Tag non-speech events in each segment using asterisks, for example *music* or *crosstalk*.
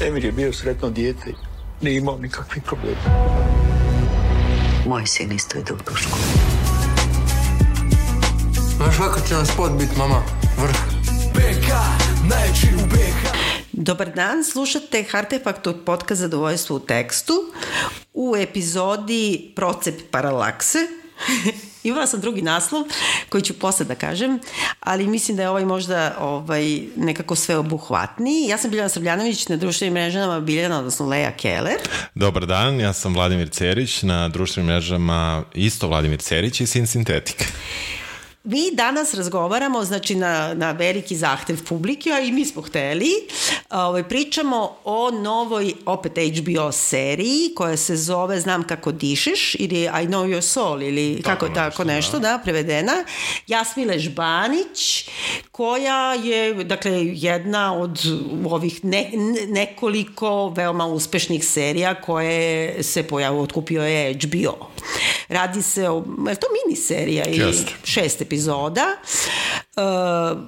Emir je bio sretno dijete, nije imao nikakvih problema. Moj sin isto ide u tu školu. Znaš kako će nam spot bit, mama? Vrh. BK, najjači u BK. Dobar dan, slušate Artefaktor podcast Zadovoljstvo u tekstu u epizodi Procep paralakse. *laughs* Imala sam drugi naslov koji ću posle da kažem, ali mislim da je ovaj možda ovaj, nekako sve obuhvatniji. Ja sam Biljana Srbljanović na društvenim mrežama Biljana, odnosno Leja Keller. Dobar dan, ja sam Vladimir Cerić, na društvenim mrežama isto Vladimir Cerić i Sin Sintetika. Mi danas razgovaramo, znači na, na veliki zahtev publike, a i mi smo hteli, ovaj, pričamo o novoj, opet HBO seriji koja se zove Znam kako dišeš ili I know your soul ili Tako kako tako nešto, nešto, da, prevedena. Jasmile Žbanić koja je, dakle, jedna od ovih ne, ne- nekoliko veoma uspešnih serija koje se pojavio, otkupio je HBO. Radi se o, je to mini serija ili Jeste. šest epizoda. Uh,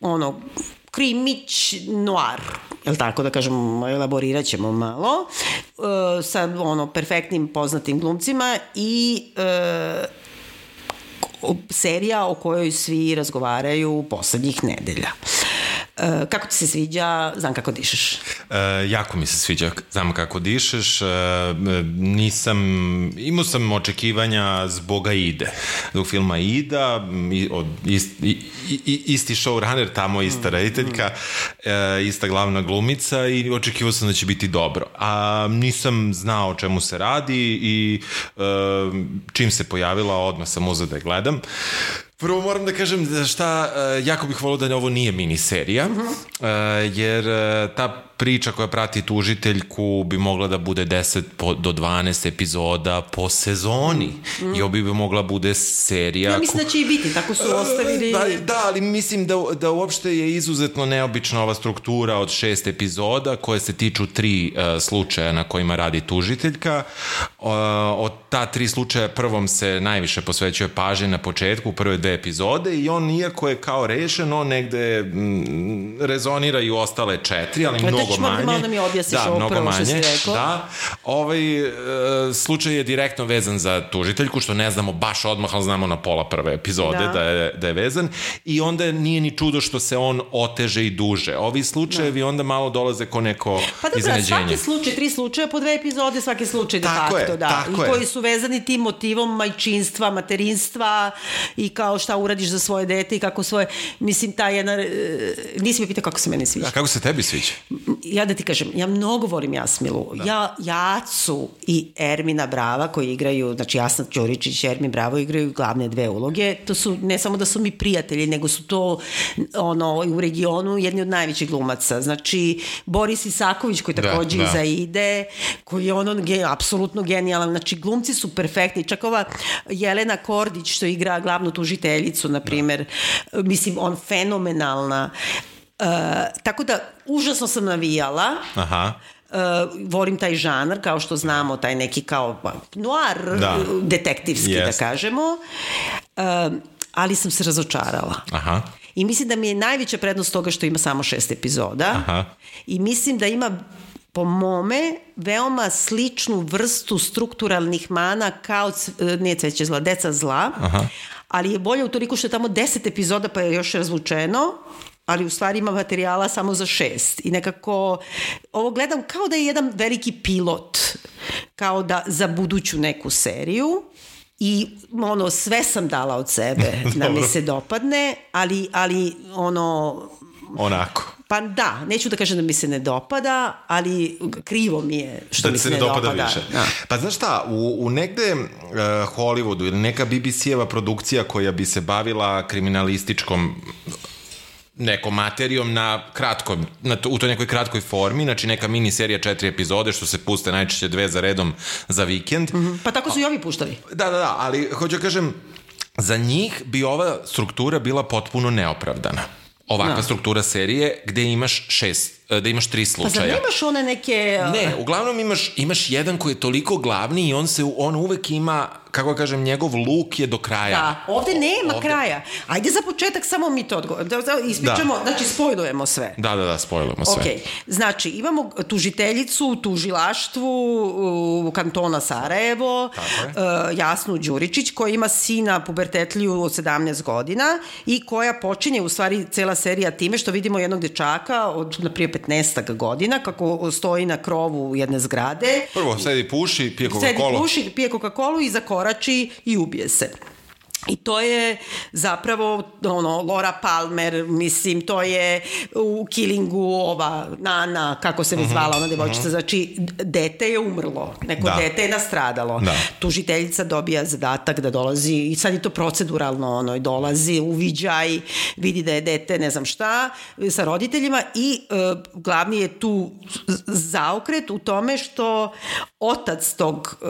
ono, krimić noir, jel tako da kažem, elaborirat ćemo malo, uh, sa ono, perfektnim poznatim glumcima i o- serija o kojoj svi razgovaraju poslednjih nedelja. E, kako ti se sviđa, znam kako dišeš. E, jako mi se sviđa, znam kako dišeš, e, nisam, imao sam očekivanja zbog Aide, zbog filma Ida, i, od, ist, i, i, isti showrunner, tamo ista rediteljka, e, ista glavna glumica i očekivao sam da će biti dobro. A nisam znao o čemu se radi i e, čim se pojavila, odmah sam uzeo da je gledam. Prvo moram da kažem da šta, e, jako bih volio da ovo nije miniserija, e, jer e, ta priča koja prati tužiteljku bi mogla da bude 10 po, do 12 epizoda po sezoni i ovo bi mogla bude serija... Ja mislim da će i biti, tako su ostavili... Da, da, ali mislim da, da uopšte je izuzetno neobična ova struktura od šest epizoda koje se tiču tri uh, slučaja na kojima radi tužiteljka. Uh, od ta tri slučaja prvom se najviše posvećuje pažnje na početku, u prve dve epizode i on, iako je kao rešen, on negde mm, rezonira i u ostale četiri, ali da mnogo manje. malo da mi objasniš da, ovo prvo što si manje. rekao. Da, ovaj uh, slučaj je direktno vezan za tužiteljku, što ne znamo baš odmah, ali znamo na pola prve epizode da, Da. da je, da je vezan i onda nije ni čudo što se on oteže i duže. Ovi slučajevi da. onda malo dolaze ko neko Pa dobro, iznenađenje. svaki slučaj, tri slučaja po dve epizode, svaki slučaj de Tako facto, je, da. tako I je. koji su vezani tim motivom majčinstva, materinstva i kao šta uradiš za svoje dete i kako svoje, mislim, ta jedna, e, nisi me pitao kako se meni sviđa. A kako se tebi sviđa? Ja da ti kažem, ja mnogo volim Jasmilu. Da. Ja, Jacu i Ermina Brava koji igraju, znači Jasna Ćoričić i Ermin Bravo igraju glavne dve uloge. To su, ne samo da su mi prijatelji, nego su to ono, u regionu jedni od najvećih glumaca. Znači, Boris Isaković koji Da, takođe da. iza ide, koji je ono ge, apsolutno genijalan. Znači, glumci su perfektni. Čak ova Jelena Kordić što igra glavnu tužiteljicu, na primer, mislim, on fenomenalna. Uh, tako da, užasno sam navijala. Aha. Uh, volim taj žanr, kao što znamo, taj neki kao pa, noir, Da. detektivski, Jest. da kažemo. Uh, ali sam se razočarala. Aha. I mislim da mi je najveća prednost toga što ima samo šest epizoda. Aha. I mislim da ima po mome veoma sličnu vrstu strukturalnih mana kao ne cveće zla, deca zla. Aha. Ali je bolje u toliko što je tamo 10 epizoda pa je još razvučeno ali u stvari ima materijala samo za šest. I nekako, ovo gledam kao da je jedan veliki pilot, kao da za buduću neku seriju i ono sve sam dala od sebe *laughs* da mi se dopadne, ali, ali ono Onako. Pa da, neću da kažem da mi se ne dopada, ali krivo mi je što da mi se ne dopada, više. Da. Pa znaš šta, u, u negde uh, Hollywoodu ili neka BBC-eva produkcija koja bi se bavila kriminalističkom nekom materijom na kratkom, na to, u toj nekoj kratkoj formi, znači neka mini serija četiri epizode što se puste najčešće dve za redom za vikend. Mm -hmm. Pa tako su i ovi puštali. Da, da, da, ali hoću da kažem, za njih bi ova struktura bila potpuno neopravdana. Ovakva Da. struktura serije gde imaš šest e, da imaš tri Pa zar slučaja. nemaš one neke... uh, Ne, uglavnom imaš, imaš jedan koji je toliko glavni i on se on uvek ima, kako da kažem, njegov luk je do kraja. Da, ovde nema Ovde- kraja. Ajde za početak samo mi to odgovorimo. Da, da ispričamo, Da. znači spojlujemo sve. Da, da, da, spojlujemo sve. Ok, znači imamo tužiteljicu u tužilaštvu u kantona Sarajevo, uh, Jasnu Đuričić, koja ima sina pubertetliju od 17 godina i koja počinje u stvari cela serija time što vidimo jednog dečaka od na prije 15 godina kako stoji na krovu jedne zgrade Prvo, sedi puši, pije sedi Coca-Cola. puši, pije Coca-Colu i zakorači i ubije se. I to je zapravo ono Laura Palmer, mislim to je u Killingu ova Nana, kako se već zvala ona devojčica, znači d- dete je umrlo, neko Da. dete je nastradalo. Da. Tužiteljica dobija zadatak da dolazi i sad je to proceduralno ono, i dolazi, uviđaj, vidi da je dete ne znam šta sa roditeljima i e, glavni je tu zaokret u tome što otac tog e,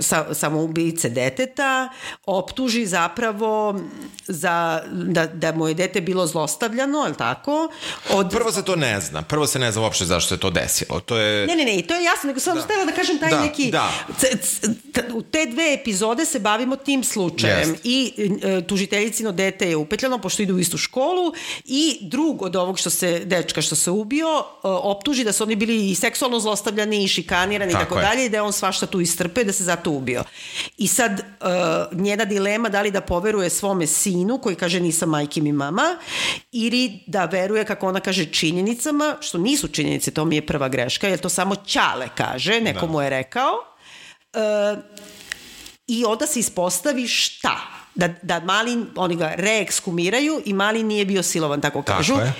sa, samoubice deteta optuži zapravo za, da, da mu je dete bilo zlostavljano, je li tako? Od, Prvo se to ne zna. Prvo se ne zna uopšte zašto se to desilo. To je... Ne, ne, ne, i to je jasno, nego sam da. htela da kažem taj Da, neki... da. C, c, t- u te dve epizode se bavimo tim slučajem Jest. i e, tužiteljicino dete je upetljano pošto idu u istu školu i drug od ovog što se, dečka što se ubio, e, optuži da su oni bili i seksualno zlostavljani i šikanirani i Tako tako je. dalje i da je on svašta tu istrpe da se zato ubio. I sad e, njena dilema da li da poveruje svome sinu koji kaže nisam majke mi mama ili da veruje kako ona kaže činjenicama, što nisu činjenice, to mi je prva greška, jer to samo Ćale kaže, neko Da. mu je rekao. E, I onda se ispostavi šta? Da, da mali, oni ga reekskumiraju i mali nije bio silovan, tako Tako kažu. je.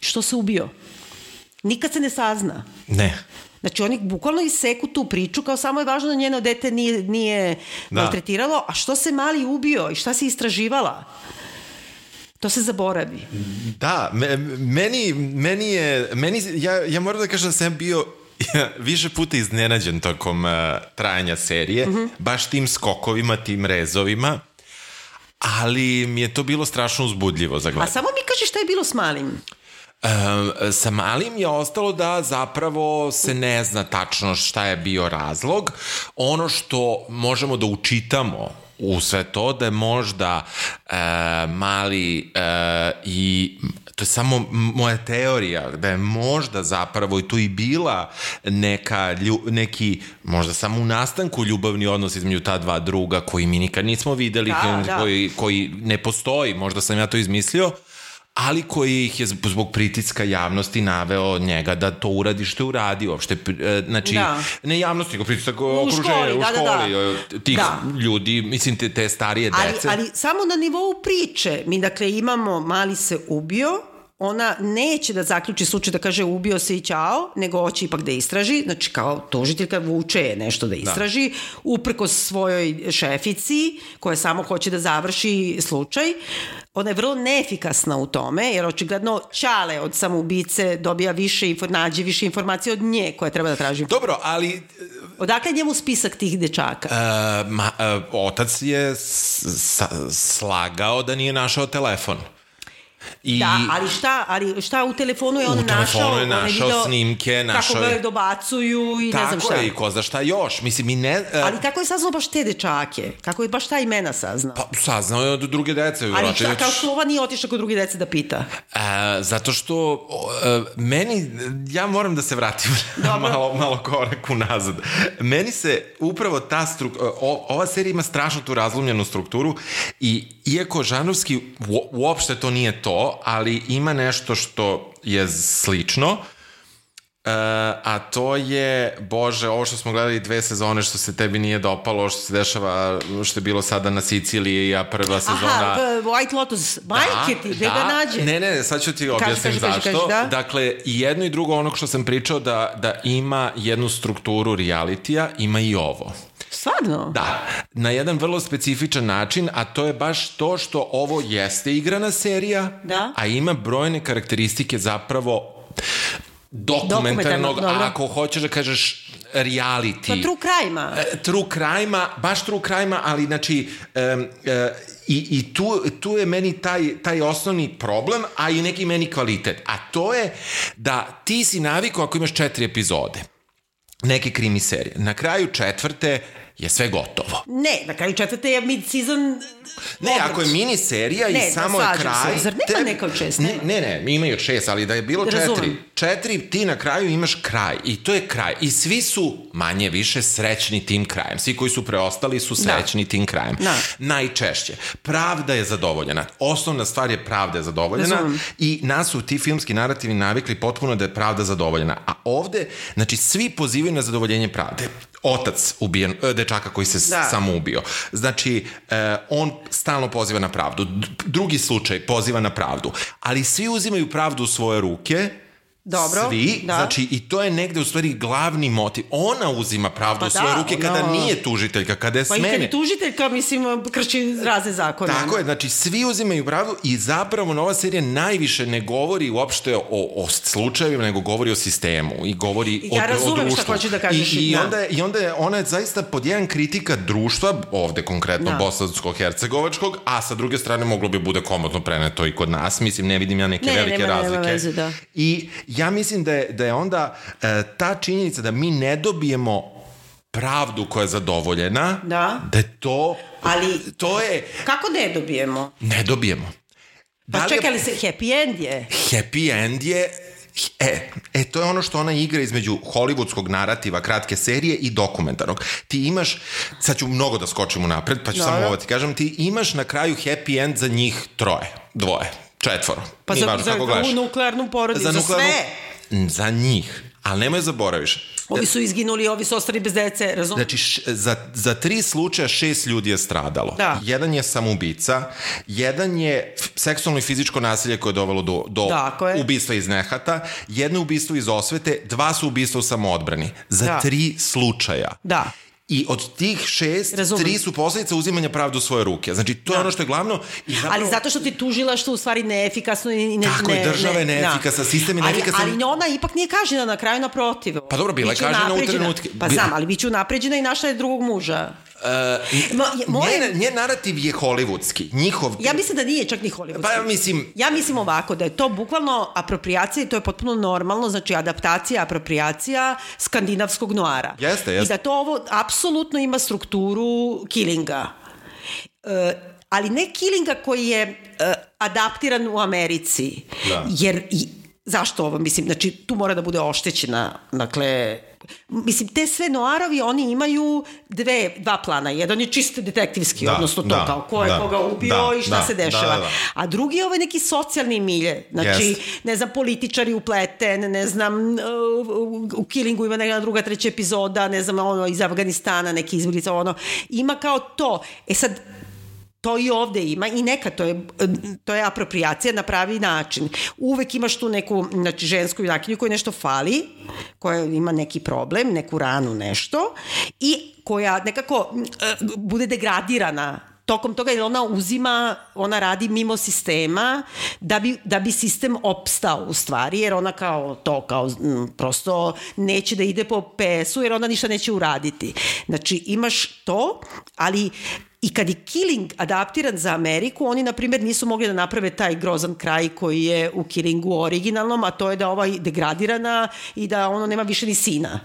Što se ubio? Nikad se ne sazna. Ne. Znači oni bukvalno iseku tu priču kao samo je važno da njeno dete nije, nije Da. maltretiralo, a što se mali ubio i šta se istraživala? To se zaboravi. Da, me, meni, meni je, meni, ja, ja moram da kažem da sam bio *laughs* više puta iznenađen tokom uh, trajanja serije, mm -hmm. baš tim skokovima, tim rezovima, ali mi je to bilo strašno uzbudljivo za A gledanje. samo mi kaži šta je bilo s malim. E, sa malim je ostalo da zapravo se ne zna tačno šta je bio razlog. Ono što možemo da učitamo u sve to da je možda e, mali e, i to je samo moja teorija da je možda zapravo i tu i bila neka lju, neki možda samo u nastanku ljubavni odnos između ta dva druga koji mi nikad nismo videli Da, da. koji, koji ne postoji možda sam ja to izmislio ali koji ih je zb- zbog pritiska javnosti naveo njega da to uradi što je uradio uopšte. e, Znači, Da. ne javnosti, nego pritisak okruženja, školi, u da, da, da. školi, e, tih Da. ljudi, mislim te, te starije Ali, dece. ali samo na nivou priče. Mi dakle imamo mali se ubio, ona neće da zaključi slučaj da kaže ubio se i ćao, nego hoće ipak da istraži, znači kao tužiteljka vuče je nešto da istraži, da. uprko svojoj šefici, koja samo hoće da završi slučaj. Ona je vrlo neefikasna u tome, jer očigledno Ćale od samoubice dobija više, nađe više informacije od nje koja treba da traži. Dobro, ali Odakle njemu spisak tih dečaka? e, ma, e, otac je slagao da nije našao telefon. I, Da, ali šta, ali šta u telefonu je on U našao? telefonu je On našao video snimke, našao Kako ga je- dobacuju i ne znam Tako šta. je, i ko zna šta još. Mislim, mi ne... e, Ali kako je saznao baš te dečake? Kako je baš ta imena saznao? Pa, saznao je od druge dece. ali šta, već- kao što ova nije otišla kod druge dece da pita? E, zato što e, meni, ja moram da se vratim *laughs* malo, malo korak unazad. Meni se upravo ta struk, ova serija ima strašno tu razlomljenu strukturu i iako žanrovski u, uopšte to nije to, ali ima nešto što je slično, E, a to je, bože, ovo što smo gledali dve sezone što se tebi nije dopalo, što se dešava, što je bilo sada na Siciliji, a prva sezona... Aha, White Lotus, majke ti, gde ga nađe? Ne, ne, sad ću ti objasnim kaži, kaži, zašto. kaži, da. Dakle, i jedno i drugo onog što sam pričao da, da ima jednu strukturu realitija, ima i ovo. Stvarno? Da, na jedan vrlo specifičan način, a to je baš to što ovo jeste igrana serija, Da. a ima brojne karakteristike zapravo dokumentarnog, Dokumentarnog, ako hoćeš da kažeš reality. Pa true crime-a. E, True crime-a, baš true crime-a, ali znači um, i, i tu, tu je meni taj, taj osnovni problem, a i neki meni kvalitet. A to je da ti si navikao ako imaš četiri epizode neke krimi serije. Na kraju četvrte je sve gotovo. Ne, na kraju četvrte je mid-season Ne, ako je mini serija Ne, i samo je slažem kraj... se. Zar nema neka od šest? Ne, ne, ne, ima i od šest, ali da je bilo Razumem. četiri. Četiri, ti na kraju imaš kraj. I to je kraj. I svi su manje više srećni tim krajem. Svi koji su preostali su srećni tim krajem. Da. Najčešće. Pravda je zadovoljena. Osnovna stvar je pravda je zadovoljena. Razumem. I nas su ti filmski narativi navikli potpuno da je pravda zadovoljena. A ovde, znači, svi pozivaju na zadovoljenje pravde. Otac ubijen, e, dečaka koji se Da. samo ubio. Znači, e, on stalno poziva na pravdu. Drugi slučaj poziva na pravdu. Ali svi uzimaju pravdu u svoje ruke, Dobro, Svi, da. znači i to je negde u stvari glavni motiv. Ona uzima pravdu Pa u svoje da, ruke kada ona- nije tužiteljka, kada je Pa i kad smene. je tužiteljka, mislim, krši razne zakone. Tako je, znači svi uzimaju pravdu i zapravo nova serija najviše ne govori uopšte o, o slučajevima, nego govori o sistemu i govori Ja o, o razumem šta društvu. hoćeš da kažeš, I, i, da. onda, je- I onda je ona je zaista pod jedan kritika društva, ovde konkretno Da. da. bosansko-hercegovačkog, a sa druge strane moglo bi bude komodno preneto i kod nas. Mislim, ne vidim ja neke Ne, velike nema- nema razlike. veze, da. I ja mislim da je, da je onda e, ta činjenica da mi ne dobijemo pravdu koja je zadovoljena, Da. da je to, Ali- to je, Kako ne dobijemo? ne dobijemo. Pa Da li je- čekaj, ali se happy end je. happy end je E, e, to je ono što ona igra između hollywoodskog narativa, kratke serije i dokumentarnog. Ti imaš, sad ću mnogo da skočim u napred, pa ću Dobro. samo ovo ti kažem, ti imaš na kraju happy end za njih troje, dvoje, četvoro. Pa Nije za, važno za, kako gledaš. nuklearnu porodicu, za, sve. Za njih. Ali nemoj zaboraviš. Ovi su izginuli, ovi su ostali bez dece, razumiješ? Znači, š, za, za tri slučaja šest ljudi je stradalo. Da. Jedan je samoubica, jedan je seksualno i fizičko nasilje koje je dovelo do, do Tako je. ubistva iz nehata, jedno je ubistvo iz osvete, dva su ubistva u samoodbrani. Za Da. tri slučaja. Da. I od tih šest, Razumem. tri su posledica uzimanja pravde u svoje ruke. Znači, to je ono što je glavno. I zapravo, Ali zato što ti tužila što u stvari neefikasno i ne... Tako je, ne, država je ne, neefikasna, sistem je Ali- neefikasan. Ali, ona ipak nije kažnjena na kraju naprotiv. Pa dobro, bila je Biće kažnjena u trenutke. Pa znam, ali biće unapređena i našla je drugog muža. Uh, Ma, je- moje- njen, njen narativ je hollywoodski. Njihov... Ja mislim da nije čak ni hollywoodski. Pa mislim, Ja mislim ovako, da je to bukvalno apropriacija i to je potpuno normalno, znači adaptacija, apropriacija skandinavskog noara. Jeste, I jeste. da to ovo apsolutno ima strukturu killinga. E, ali ne killinga koji je e, adaptiran u Americi. Da. Jer i, zašto ovo? Mislim, znači tu mora da bude oštećena, dakle, mislim, te sve noarovi, oni imaju dve, dva plana. Jedan je čisto detektivski, Da, odnosno to da, kao ko je da, koga ubio da, i šta da, se dešava. da, da, da. A drugi je ovaj neki socijalni milje. Znači, Jest. ne znam, političari upleten, ne znam, u- u Killingu ima neka druga, treća epizoda, ne znam, ono, iz Afganistana, neki izbjeglica, ono. Ima kao to. E sad, to i ovde ima i neka to je, to je apropriacija na pravi način. Uvek imaš tu neku znači, žensku junakinju koja nešto fali, koja ima neki problem, neku ranu, nešto i koja nekako eh, bude degradirana tokom toga jer ona uzima, ona radi mimo sistema da bi, da bi sistem opstao u stvari, jer ona kao to, kao mm, prosto neće da ide po PS-u jer ona ništa neće uraditi. Znači imaš to, ali I kad je Killing adaptiran za Ameriku, oni, na primjer, nisu mogli da naprave taj grozan kraj koji je u Killingu originalnom, a to je da ova degradirana i da ono nema više ni sina.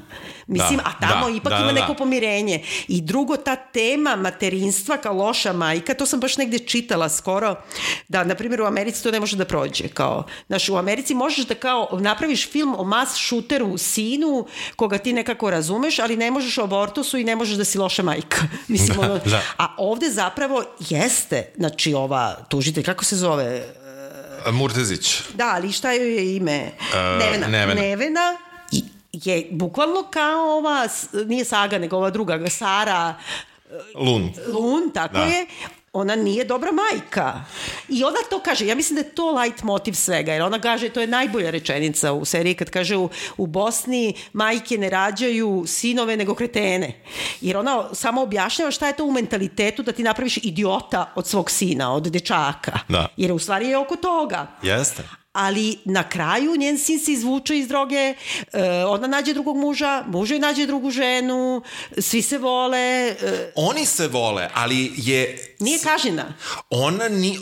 Mislim, Da, a tamo da, ipak da, ima da, neko da. pomirenje. I drugo, ta tema materinstva kao loša majka, to sam baš negde čitala skoro, da, na primjer, u Americi to ne može da prođe. Kao, znaš, u Americi možeš da kao napraviš film o mas šuteru sinu, koga ti nekako razumeš, ali ne možeš o abortusu i ne možeš da si loša majka. *laughs* Mislim, ono, da. A ovde zapravo jeste, znači ova tužitelj, kako se zove? Murtezić. Da, ali šta joj je ime? Nevena. Nevena. Nevena i- je bukvalno kao ova, nije Saga, nego ova druga, Sara Lun. Lun, tako Da. je, ona nije dobra majka. I ona to kaže, ja mislim da je to light motiv svega, jer ona kaže, to je najbolja rečenica u seriji, kad kaže u, u Bosni majke ne rađaju sinove nego kretene. Jer ona samo objašnjava šta je to u mentalitetu da ti napraviš idiota od svog sina, od dečaka. Da. Jer u stvari je oko toga. Jeste. Ali na kraju njen sin se izvuče iz droge, e, ona nađe drugog muža, muž joj nađe drugu ženu, svi se vole, e, Oni se vole, ali je... nije kažena. Ona ni...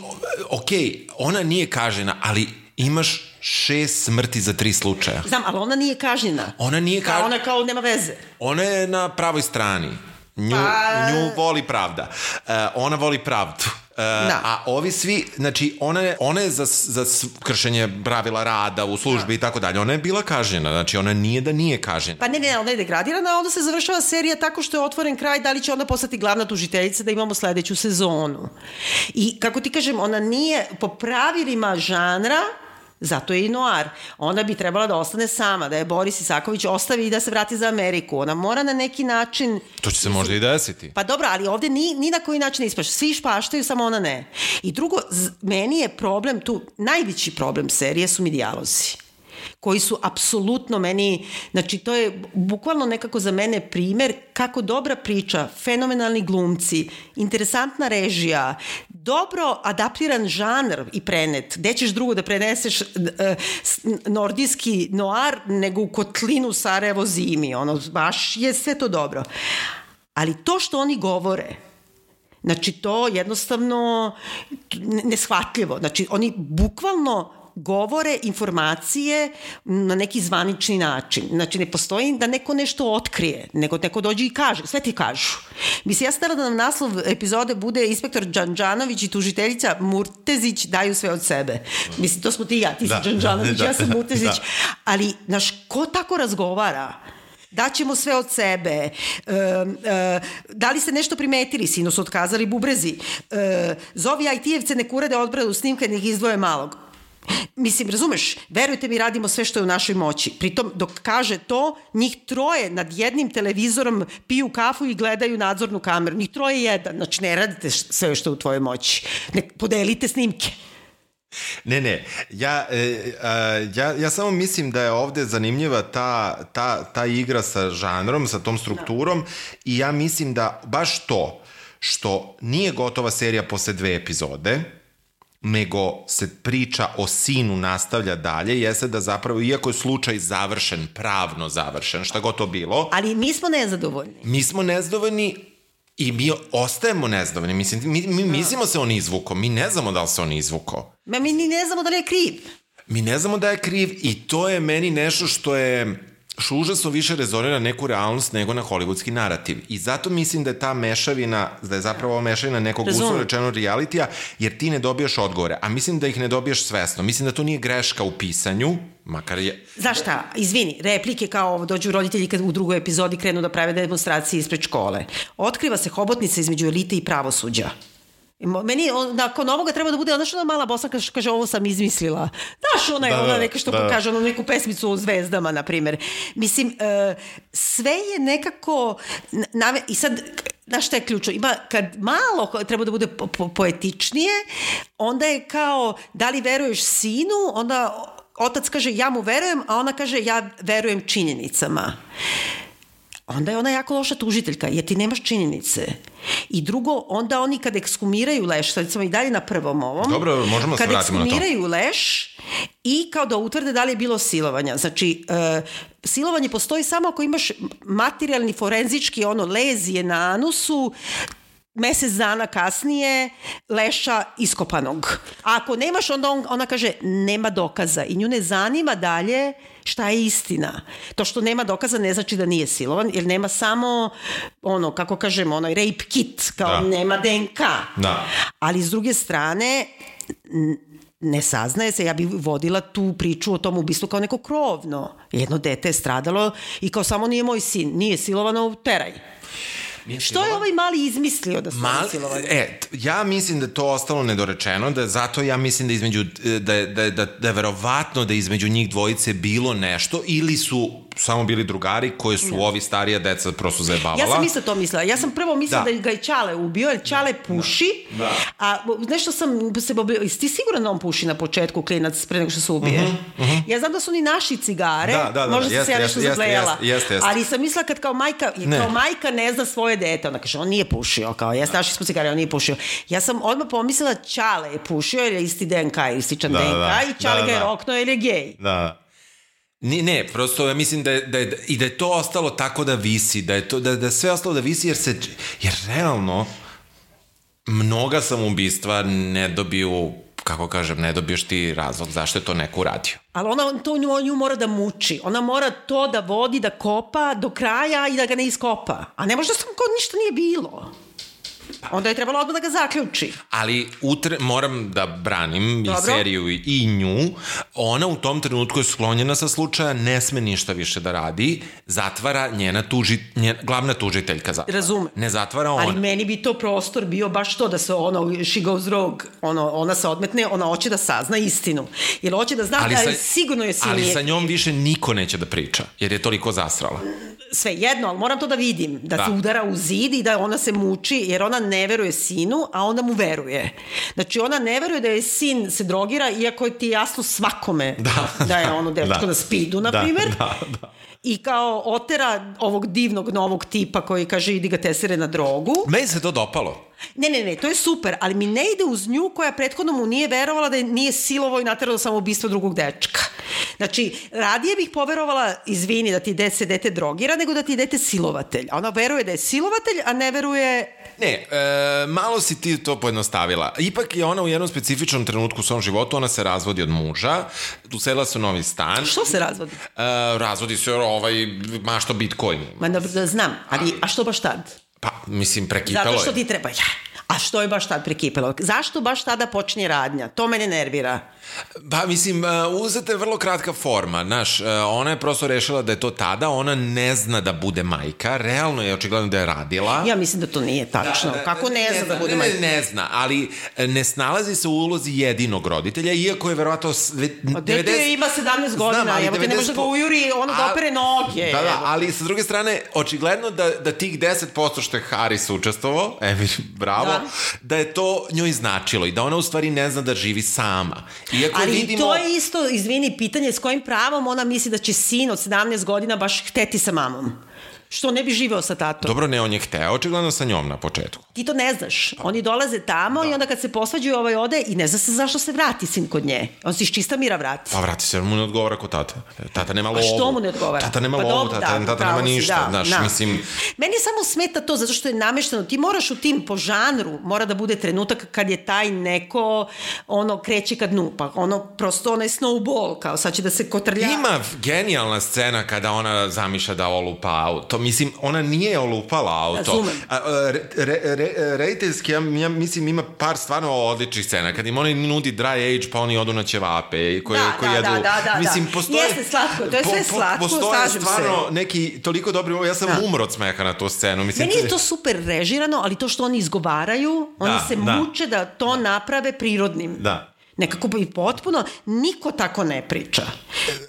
Ok, ona nije kažena, ali imaš šest smrti za tri slučaja. Znam, ali ona nije kažnjena. Ona nije Kao, kažena. ona kao nema veze. Ona je na pravoj strani. Nju, Pa- nju voli pravda. Uh, ona voli pravdu. Uh, Da. A ovi svi, znači, ona je, ona je za, za kršenje pravila rada u službi i tako dalje. Ona je bila kažnjena. Znači, ona nije da nije kažnjena. Pa ne, ne, ona je degradirana, a onda se završava serija tako što je otvoren kraj, da li će ona postati glavna tužiteljica da imamo sledeću sezonu. I kako ti kažem, ona nije po pravilima žanra, Zato je i noir. Ona bi trebala da ostane sama, da je Boris Isaković ostavi i da se vrati za Ameriku. Ona mora na neki način... To će se možda i desiti. Pa dobro, ali ovde ni, ni na koji način ne ispaš. Svi špaštaju, samo ona ne. I drugo, meni je problem tu, najveći problem serije su mi dijalozi koji su apsolutno meni, znači to je bukvalno nekako za mene primer kako dobra priča, fenomenalni glumci, interesantna režija, dobro adaptiran žanr i prenet. Gde ćeš drugo da preneseš e, s- nordijski noir nego u kotlinu Sarajevo zimi, ono, baš je sve to dobro. Ali to što oni govore, Znači, to jednostavno ne- neshvatljivo. Znači, oni bukvalno govore informacije na neki zvanični način. Znači, ne postoji da neko nešto otkrije, nego neko dođe i kaže. Sve ti kažu. Mislim, ja sam htjela da nam naslov epizode bude inspektor Đanđanović i tužiteljica Murtezić daju sve od sebe. Mislim, to smo ti i ja, ti si Da. Đanđanović, Da. ja sam Murtezić. Da. Ali, znaš, ko tako razgovara? daćemo sve od sebe. E, e, da li ste nešto primetili? Sino su otkazali bubrezi. E, zovi IT-evce nek urade odbradu snimka nek izdvoje malog. Mislim, razumeš, verujte mi, radimo sve što je u našoj moći. Pritom, dok kaže to, njih troje nad jednim televizorom piju kafu i gledaju nadzornu kameru. Njih troje jedan. Znači, ne radite sve što je u tvojoj moći. Ne, podelite snimke. Ne, ne, ja, e, a, ja, ja samo mislim da je ovde zanimljiva ta, ta, ta igra sa žanrom, sa tom strukturom i ja mislim da baš to što nije gotova serija posle dve epizode, nego se priča o sinu nastavlja dalje, jeste da zapravo, iako je slučaj završen, pravno završen, šta god to bilo, Ali mi smo nezadovoljni. mi smo nezadovoljni i mi ostajemo nezadovoljni. Mislim, mi, mi mislimo se on izvuko, mi ne znamo da li se on izvuko. Ma mi ni ne znamo da li je kriv. Mi ne znamo da je kriv i to je meni nešto što je što užasno više rezonira neku realnost nego na hollywoodski narativ. I zato mislim da je ta mešavina, da je zapravo mešavina nekog uslovno rečeno realitija, jer ti ne dobijaš odgovore. A mislim da ih ne dobijaš svesno. Mislim da to nije greška u pisanju, makar je... Znaš šta, izvini, replike kao ovo dođu roditelji kad u drugoj epizodi krenu da prave demonstracije ispred škole. Otkriva se hobotnica između elite i pravosuđa. Meni on, nakon ovoga treba da bude ona što ona mala bosanka što kaže ovo sam izmislila. Znaš, ona je Da, ona da, neka što da. kaže ono neku pesmicu o zvezdama, na primjer. Mislim, e, sve je nekako... n- Nave, I sad, znaš šta je ključno? Ima, kad malo treba da bude po, po, poetičnije, onda je kao, da li veruješ sinu, onda otac kaže ja mu verujem, a ona kaže ja verujem činjenicama onda je ona jako loša tužiteljka, jer ti nemaš činjenice. I drugo, onda oni kad ekskumiraju leš, sad smo i dalje na prvom ovom, Dobro, možemo da se kad vratimo na to. ekskumiraju leš i kao da utvrde da li je bilo silovanja. Znači, e, silovanje postoji samo ako imaš materijalni, forenzički, ono, lezije na anusu, mesec dana kasnije leša iskopanog. A ako nemaš, onda on, ona kaže nema dokaza i nju ne zanima dalje šta je istina. To što nema dokaza ne znači da nije silovan, jer nema samo ono, kako kažemo, onaj rape kit, kao Da. nema DNK. Da. Ali s druge strane, ne saznaje se, ja bih vodila tu priču o tom ubistvu kao neko krovno. Jedno dete je stradalo i kao samo nije moj sin, nije silovano, teraj. Što je ovaj mali izmislio da su Mal, oni silovani? e, ja mislim da to ostalo nedorečeno, da zato ja mislim da između, da je, da je, da, da je verovatno da između njih dvojice bilo nešto ili su samo bili drugari koje su ovi starija deca prosto zajebavala. Ja sam isto to mislila. Ja sam prvo mislila da, Da. da ga je Čale ubio, jer Čale puši, Da. a nešto sam se bobila, jesi ti siguran da on puši na početku klinac pre nego što se ubije? Ja znam da su oni naši cigare, Da, da, da, možda jeste, se ja nešto jeste, zablejala, jeste, jeste, jeste. ali sam mislila kad kao majka, Ne. kao majka ne zna svoje dete, ona kaže, on nije pušio, kao, jes naši smo cigare, on nije pušio. Ja sam odmah pomislila Čale je pušio, jer je isti DNK, ističan Da, DNK, da. i Čale Da, ga je da. roknuo jer je gej. Da. Ni, ne, prosto ja mislim da je, da je, i da je to ostalo tako da visi, da je, to, da, da je sve ostalo da visi, jer se, jer realno mnoga samoubistva ne dobiju kako kažem, ne dobiješ ti razlog zašto je to neko uradio. Ali ona to nju, nju mora da muči. Ona mora to da vodi, da kopa do kraja i da ga ne iskopa. A ne može da sam kao ništa nije bilo. Onda je trebalo odmah da ga zaključi. Ali utre, moram da branim Dobro. i seriju i, nju. Ona u tom trenutku je sklonjena sa slučaja, ne sme ništa više da radi, zatvara njena tuži, njen, glavna tužiteljka zatvara. Razumem. Ne zatvara ona. Ali meni bi to prostor bio baš to da se ono, she goes rogue, ono, ona se odmetne, ona hoće da sazna istinu. Jer hoće da zna, ali, ali sigurno je si ali sa njom više niko neće da priča, jer je toliko zasrala. sve jedno, ali moram to da vidim, da, Da. se udara u zid i da ona se muči, jer ona ne veruje sinu, a onda mu veruje. Znači, ona ne veruje da je sin se drogira, iako je ti jasno svakome da, *laughs* da je ono dečko Da. na spidu, na Da, primer. da, da. I kao otera ovog divnog novog tipa koji kaže idi ga tesere na drogu. Meni se to dopalo. Ne, ne, ne, to je super, ali mi ne ide uz nju koja prethodno mu nije verovala da je nije silovo i nateralo samoubistvo drugog dečka. Znači, radije bih poverovala, izvini, da ti de, se dete drogira, nego da ti dete silovatelj. Ona veruje da je silovatelj, a ne veruje... Ne, e, malo si ti to pojednostavila. Ipak je ona u jednom specifičnom trenutku u svom životu, ona se razvodi od muža, usela se u novi stan. Što se razvodi? E, razvodi se ovaj mašto Bitcoin. Ma da, da znam, ali a što baš tad? Pa, mislim, prekipelo Zato što je. ti treba, ja. A što je baš tad prekipelo? Zašto baš tada počinje radnja? To mene nervira. Pa, mislim, e, uzeta je vrlo kratka forma, znaš, e, ona je prosto rešila da je to tada, ona ne zna da bude majka, realno je očigledno da je radila. Ja mislim da to nije tačno. Kako ne, zna da bude ne, majka? ne, ne zna, ali e, ne snalazi se u ulozi jedinog roditelja, iako je verovatno... sve- Pa dete 90 ima 17 godina, Znam, ali evo te ne može da ga 90 ujuri, ono da opere noge. Da, da, ali sa druge strane, očigledno da, da tih 10% što je Haris učestvovao, Emir, bravo, da. Da. da je to njoj značilo i da ona u stvari ne zna da živi sama. Iako Ali vidimo... to je isto, izvini, pitanje s kojim pravom ona misli da će sin od 17 godina baš hteti sa mamom. Što ne bi živeo sa tatom. Dobro, ne, on je hteo, očigledno sa njom na početku. Ti to ne znaš. Oni dolaze tamo da. i onda kad se posvađaju ovaj ode i ne zna se zašto se vrati sin kod nje. On se iz čista mira vrati. Pa vrati se, mu ne odgovara kod tata. Tata nema lovu. A što mu ne odgovara? Tata nema Pa lovu, tata, da, tata nema ništa. da, znaš, da. mislim... Meni samo smeta to zato što je namešteno. Ti moraš u tim po žanru, mora da bude trenutak kad je taj neko ono kreće ka dnu, pa ono prosto onaj snowball, kao sad će da se kotrlja. Ima genijalna scena kada ona zamišlja da olupa auto. Mislim, ona nije olupala auto. A, a, re, re, re, rediteljski, ja, ja mislim, ima par stvarno odličnih scena. Kad im oni nudi dry age, pa oni odu na ćevape. Koje, Da, koje da, jedu. da, da, da. Mislim, postoje... Jeste slatko, to je sve slatko, Postoje slažem se. stvarno neki toliko dobri... Ja sam Da. umro od smeha na tu scenu. Mislim, Meni je to super režirano, ali to što oni izgovaraju, oni Da, se da. muče da to naprave prirodnim. Da. Nekako i potpuno, niko tako ne priča.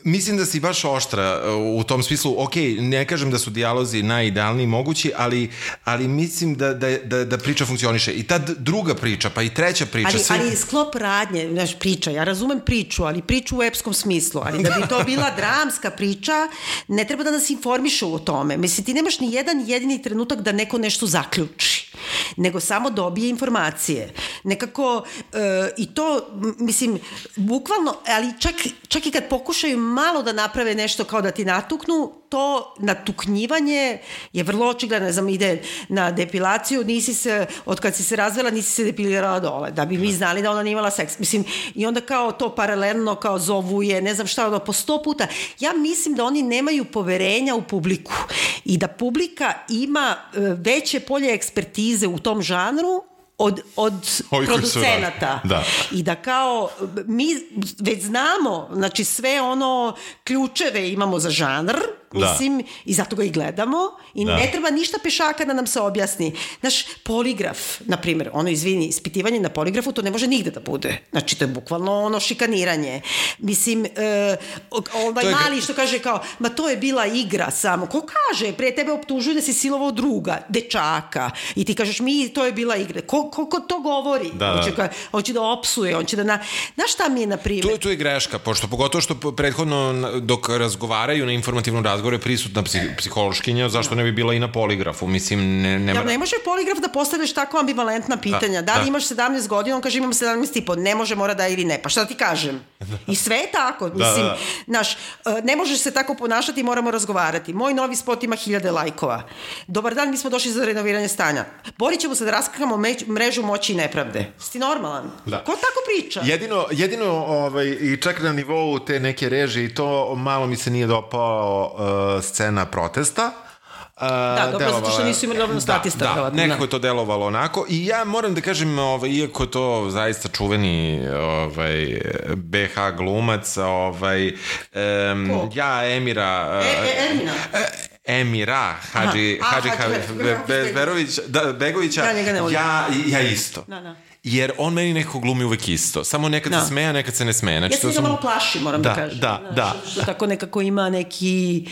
Mislim da si baš oštra uh, u tom smislu. Ok, ne kažem da su dijalozi najidealniji mogući, ali, ali mislim da, da, da, da priča funkcioniše. I ta druga priča, pa i treća priča. Ali, sve- ali sklop radnje, znaš, priča, ja razumem priču, ali priču u epskom smislu, ali da bi to bila *laughs* dramska priča, ne treba da nas informišu o tome. Mislim, ti nemaš ni jedan jedini trenutak da neko nešto zaključi, nego samo dobije informacije. Nekako, e, i to, mislim, bukvalno, ali čak, čak i kad pokušaju malo da naprave nešto kao da ti natuknu, to natuknjivanje je vrlo očigledno, ne znam, ide na depilaciju, nisi se, od kad si se razvela, nisi se depilirala dole, da bi mi znali da ona nije imala seks. Mislim, i onda kao to paralelno, kao zovu je, ne znam šta, ono, po sto puta. Ja mislim da oni nemaju poverenja u publiku i da publika ima e, veće polje ekspertize u tom žanru od, od producenata. Da. I da kao, mi već znamo, znači sve ono ključeve imamo za žanr, Da. mislim, i zato ga i gledamo, i Da. ne treba ništa pešaka da nam se objasni. Znaš, poligraf, na primjer, ono, izvini, ispitivanje na poligrafu, to ne može nigde da bude. Znači, to je bukvalno ono šikaniranje. Mislim, e, ovaj je- mali što kaže kao, ma to je bila igra samo. Ko kaže? Pre tebe optužuju da si silovao druga, dečaka. I ti kažeš, mi, to je bila igra. Ko, ko, ko to govori? Da, da. Hoće, ga, hoće da opsuje, on će da... Na... Znaš šta mi je, na primjer? Tu, tu je greška, pošto pogotovo što prethodno dok razgovaraju na informativnom razgovoru je prisutna psih, psihološkinja, zašto ne bi bila i na poligrafu? Mislim, ne, ne, Ja, ne može poligraf da postavljaš tako ambivalentna pitanja. Da, Da, li da. imaš 17 godina, on kaže imam 17 i po, ne može, mora da ili ne. Pa šta da ti kažem? I sve je tako. Mislim, da, da. Znaš, e, ne možeš se tako ponašati, moramo razgovarati. Moj novi spot ima hiljade lajkova. Dobar dan, mi smo došli za renoviranje stanja. Borit ćemo se da raskakamo mrežu moći i nepravde. Si ti normalan? Da. Ko tako priča? Jedino, jedino ovaj, i čak na nivou te neke režije i to malo mi se nije dopao uh, scena protesta. Uh, Da, dobro, zato što nisu imali dovoljno statista, Da, da, nekako da. je to delovalo onako. I ja moram da kažem, ovaj, iako je to zaista čuveni ovaj, BH glumac, ovaj, um, Ko? ja Emira... E, e, Ermina. Emira Hadži, Aha, Hadži Hadži Be- Bezberović, da, Begovića, volim. ja, ja isto. Da, da. Jer on meni nekako glumi uvek isto. Samo nekad Da. se smeja, nekad se ne smeje. Znači, Ja se njega sam- malo plašim, moram da, Da, kažem. da, Znaš, da. Što tako nekako ima neki...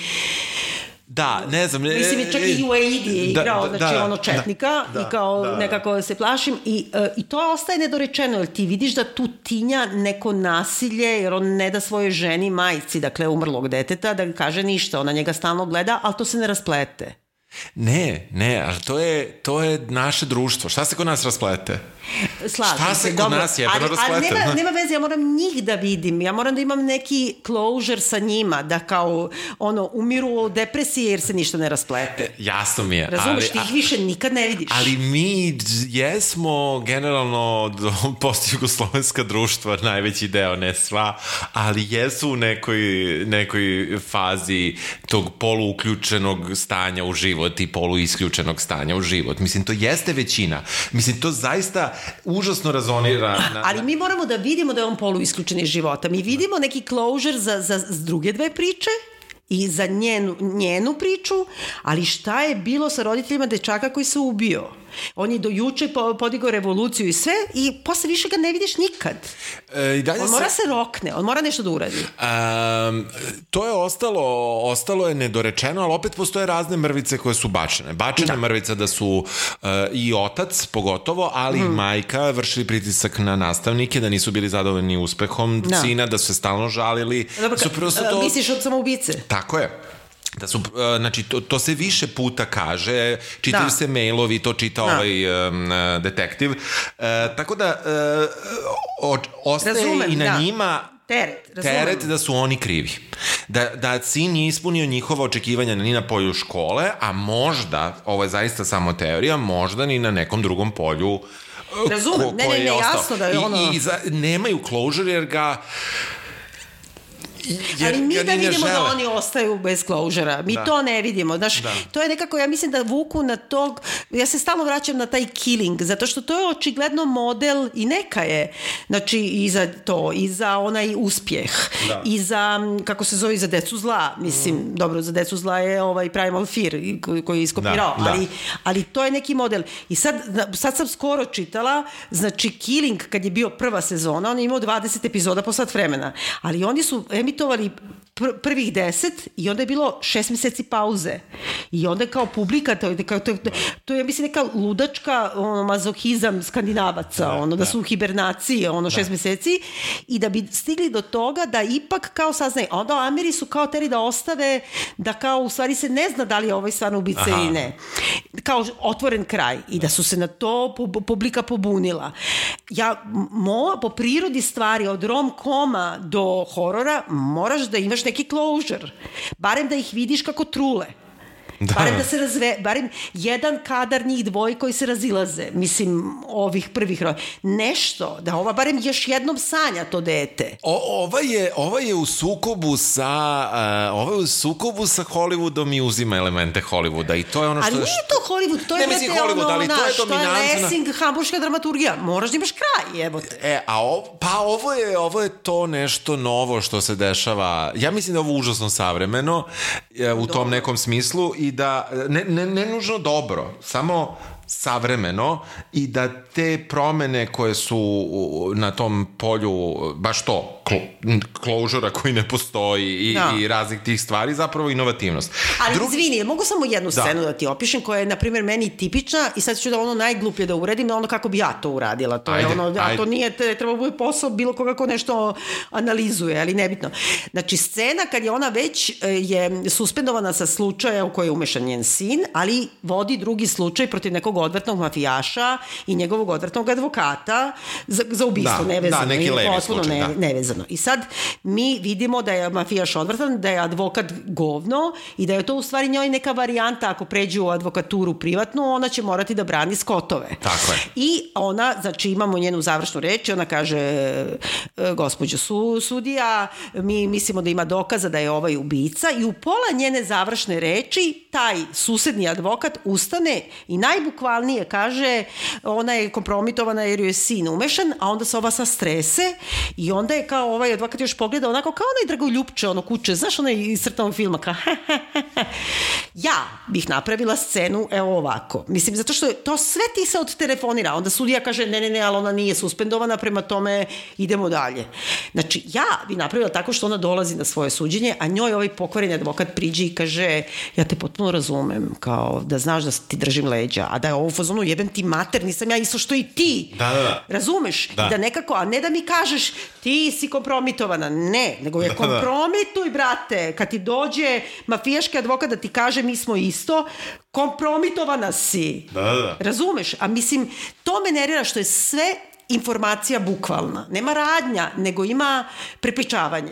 Da, ne znam. e, Mislim, čak i u Aidi je Da, igrao, da, znači da, ono četnika da, i kao da. nekako se plašim i, uh, i to ostaje nedorečeno, jer ti vidiš da tu tinja neko nasilje, jer on ne da svojoj ženi, majci, dakle umrlog deteta, da kaže ništa, ona njega stalno gleda, ali to se ne rasplete. Ne, ne, ali to je, to je naše društvo. Šta se kod nas rasplete? Slažem Šta se kod nas jebeno ali, ali rasplete? nema, nema veze, ja moram njih da vidim, ja moram da imam neki closure sa njima, da kao ono, umiru od depresije jer se ništa ne rasplete. Jasno mi je. Razumeš, ali, ti ih više nikad ne vidiš. Ali mi jesmo generalno *laughs* postjugoslovenska društva, najveći deo, ne sva, ali jesu u nekoj, nekoj fazi tog poluuključenog stanja u život i poluisključenog stanja u život. Mislim, to jeste većina. Mislim, to zaista užasno razonira. Na, Ali mi moramo da vidimo da je on polu isključen iz života. Mi vidimo neki closure za, za, za druge dve priče i za njenu, njenu priču, ali šta je bilo sa roditeljima dečaka koji se ubio? On je do juče po- podigao revoluciju i sve i posle više ga ne vidiš nikad. E, i dalje On mora se rokne, on mora nešto da uradi. Um, to je ostalo, ostalo je nedorečeno, ali opet postoje razne mrvice koje su bačene. Bačena da. mrvica da su uh, i otac pogotovo, ali Mhm. i majka vršili pritisak na nastavnike, da nisu bili zadovoljni uspehom Da. sina, da su se stalno žalili. Dobro, su prosto a, to... misliš od samoubice? Tako je. Da su, uh, znači, to, to se više puta kaže, čitaju Da. se mailovi, to čita Da. ovaj um, detektiv. Uh, tako da, uh, o, ostaje Razumem, i na da. njima Teret, razumem. teret da su oni krivi. Da, da sin nije ispunio njihova očekivanja ni na polju škole, a možda, ovo je zaista samo teorija, možda ni na nekom drugom polju Razumem, ne, ne, koji ne, ostao. jasno da je I, ono- I, za, nemaju closure jer ga jer ali mi ga da vidimo da oni ostaju bez closure Mi Da. to ne vidimo. Znaš, Da. to je nekako, ja mislim da vuku na tog, ja se stalno vraćam na taj killing, zato što to je očigledno model i neka je, znači i za to, i za onaj uspjeh, Da. i za, kako se zove, i za decu zla. Mislim, dobro, za decu zla je ovaj Primal Fear koji, je iskopirao, Da, da. ali, ali to je neki model. I sad, sad sam skoro čitala, znači Killing, kad je bio prva sezona, on je imao 20 epizoda po sat vremena, ali oni su emitovali pr prvih 10 i onda je bilo šest meseci pauze. I onda kao publika, to je, kao, to, je- to je, ja mislim, neka ludačka ono, mazohizam skandinavaca, ono, da, su u hibernaciji, ono, šest meseci, i da bi stigli do toga da ipak kao saznaju, a onda Ameri su kao teri da ostave, da kao u stvari se ne zna da li je ovaj stvarno ubica Aha. ili ne. Kao otvoren kraj i da su se na to pu- publika pobunila. Ja, mo, po prirodi stvari, od rom-koma do horora, moraš da imaš neki closure. Barem da ih vidiš kako trule. Da. Barem da se razve, barem jedan kadar njih dvoje koji se razilaze, mislim, ovih prvih roja. Nešto, da ova barem još jednom sanja to dete. O, ova, je, ova je u sukobu sa uh, ova je u sukobu sa Hollywoodom i uzima elemente Hollywooda i to je ono što Ali nije to Hollywood, to je, Ne mislim Hollywood, ono, ali to je znaš, to je dominantna- Lessing, hamburška dramaturgija. Moraš da imaš kraj, jebote. E, a ovo, pa ovo je, ovo je to nešto novo što se dešava. Ja mislim da je ovo užasno savremeno e, u tom nekom smislu i da, ne, ne, ne nužno dobro, samo savremeno i da te promene koje su na tom polju baš to, closure koji ne postoji i, Da. i raznih tih stvari, zapravo inovativnost. Ali Drugi- izvini, mogu samo jednu Da. scenu da. ti opišem koja je, na primjer, meni tipična i sad ću da ono najgluplje da uredim, da ono kako bi ja to uradila. To Ajde, je ono, a ajde. to nije, treba bude posao bilo koga ko nešto analizuje, ali nebitno. Znači, scena kad je ona već e, je suspendovana sa slučaja u koji je umešan njen sin, ali vodi drugi slučaj protiv nekog odvrtnog mafijaša i njegovog odvrtnog advokata za, za ubistvo, Da, nevezano. da, neki levi slučaj, ne, da. nevezano. I sad mi vidimo da je mafijaš odvratan, da je advokat govno i da je to u stvari njoj neka varijanta ako pređe u advokaturu privatnu, ona će morati da brani skotove. Tako je. I ona, znači imamo njenu završnu reč ona kaže e, gospođo su, sudija, mi mislimo da ima dokaza da je ovaj ubica i u pola njene završne reči taj susedni advokat ustane i najbukvalnije kaže ona je kompromitovana jer joj je sin umešan, a onda se ova sa strese i onda je kao ovaj advokat još pogleda onako kao onaj dragoljupče, ono kuće, znaš onaj iz crtanog filma, kao ja bih napravila scenu evo ovako. Mislim, zato što je to sve ti se odtelefonira. Onda sudija kaže, ne, ne, ne, ali ona nije suspendovana, prema tome idemo dalje. Znači, ja bi napravila tako što ona dolazi na svoje suđenje, a njoj ovaj pokvareni advokat priđe i kaže, ja te potpuno razumem, kao da znaš da ti držim leđa, a da je ovo fazonu jebem ti mater, nisam ja isto što i ti. Da, da, da. Razumeš? Da. Da nekako, a ne da mi kažeš ti si kompromitovana. Ne, nego je Da, da. kompromituj, brate. Kad ti dođe mafijaški advokat da ti kaže mi smo isto, kompromitovana si. Da, da. Razumeš? A mislim, to me nervira što je sve informacija bukvalna. Nema radnja, nego ima prepričavanje.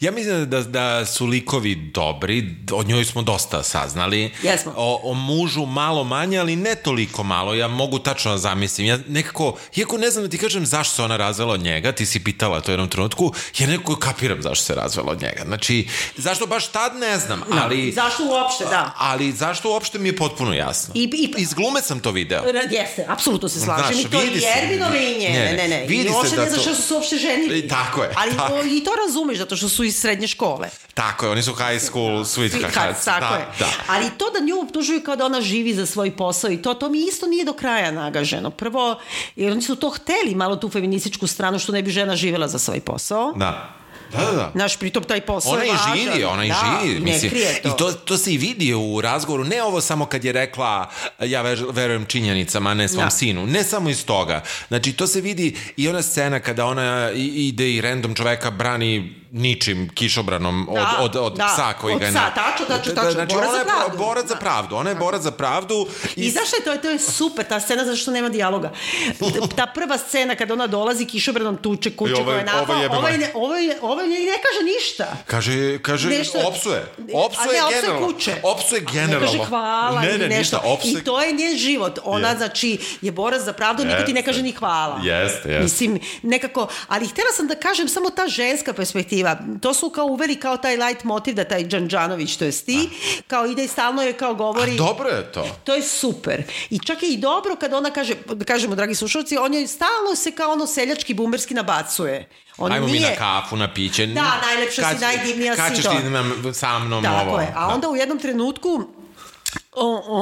Ja mislim da, da su likovi dobri, o njoj smo dosta saznali. Jesmo. O, o mužu malo manje, ali ne toliko malo. Ja mogu tačno da zamislim. Ja nekako, iako ne znam da ti kažem zašto se ona razvela od njega, ti si pitala to u jednom trenutku, ja nekako kapiram zašto se razvela od njega. Znači, zašto baš tad ne znam, ali... Zašto uopšte, da. Ali zašto uopšte mi je potpuno jasno. I- i- Iz glume sam to video. Jeste, apsolutno se slažem. Znaš, I to se. Jervinove i. Ne, Ne, ne, vidi I uopšte da ne znaš to- što su se uopšte ženili. I tako je, Ali tako. o, i to razumeš, zato što su iz srednje škole. Tako je, oni su high school sweethearts. Sweethearts, *laughs* tako da, je. Da. Ali to da nju optužuju kao da ona živi za svoj posao i to, to mi isto nije do kraja nagaženo. Prvo, jer oni su to hteli, malo tu feminističku stranu, što ne bi žena živela za svoj posao. Da. Da, da, da. Naš, pritom taj posao Ona je važan. živi, ona i da, živi. ne Mislim, krije to. I to, to se i vidi u razgovoru, ne ovo samo kad je rekla ja ver, verujem činjenicama, a ne svom Da. sinu. Ne samo iz toga. Znači, to se vidi i ona scena kada ona ide i random čoveka brani ničim kišobranom od, Da, od, od da, psa koji od ga je... psa, na- tačno, tačno, Da, tačno, Znači, borac ona za je pravdu. borac za Da. pravdu. Ona je borac za pravdu. I znaš šta je to? To je super, ta scena zato što nema dijaloga. Ta prva scena kada ona dolazi kišobranom tuče kuće I ovaj- koja je napao, ovaj ovaj, ne, ovaj, ovaj ne, ne kaže ništa. Kaže, kaže, Nešto- opsuje. A Opsuje ne, opsuje generalno. kuće. Opsuje generalno. Ne kaže hvala ne, ne, nešto. ništa, opsuje. I to je njen život. Ona, Jeste. znači, je borac za pravdu, niko ti ne kaže ni hvala. Jeste, jeste. Mislim, nekako, ali htjela sam da kažem samo ta ženska perspektiva. To su kao uveli kao taj light motiv da taj Đanđanović, to je ti, kao ide i stalno je kao govori... A dobro je to. To je super. I čak je i dobro kada ona kaže, da kažemo, dragi slušalci, on je stalno se kao ono seljački bumerski nabacuje. On Ajmo nije... mi na kafu, na piće. Da, najlepša si, najdivnija kad si, ćeš to. ti nam, sa mnom Tako ovo? je. A Da. onda u jednom trenutku o, o,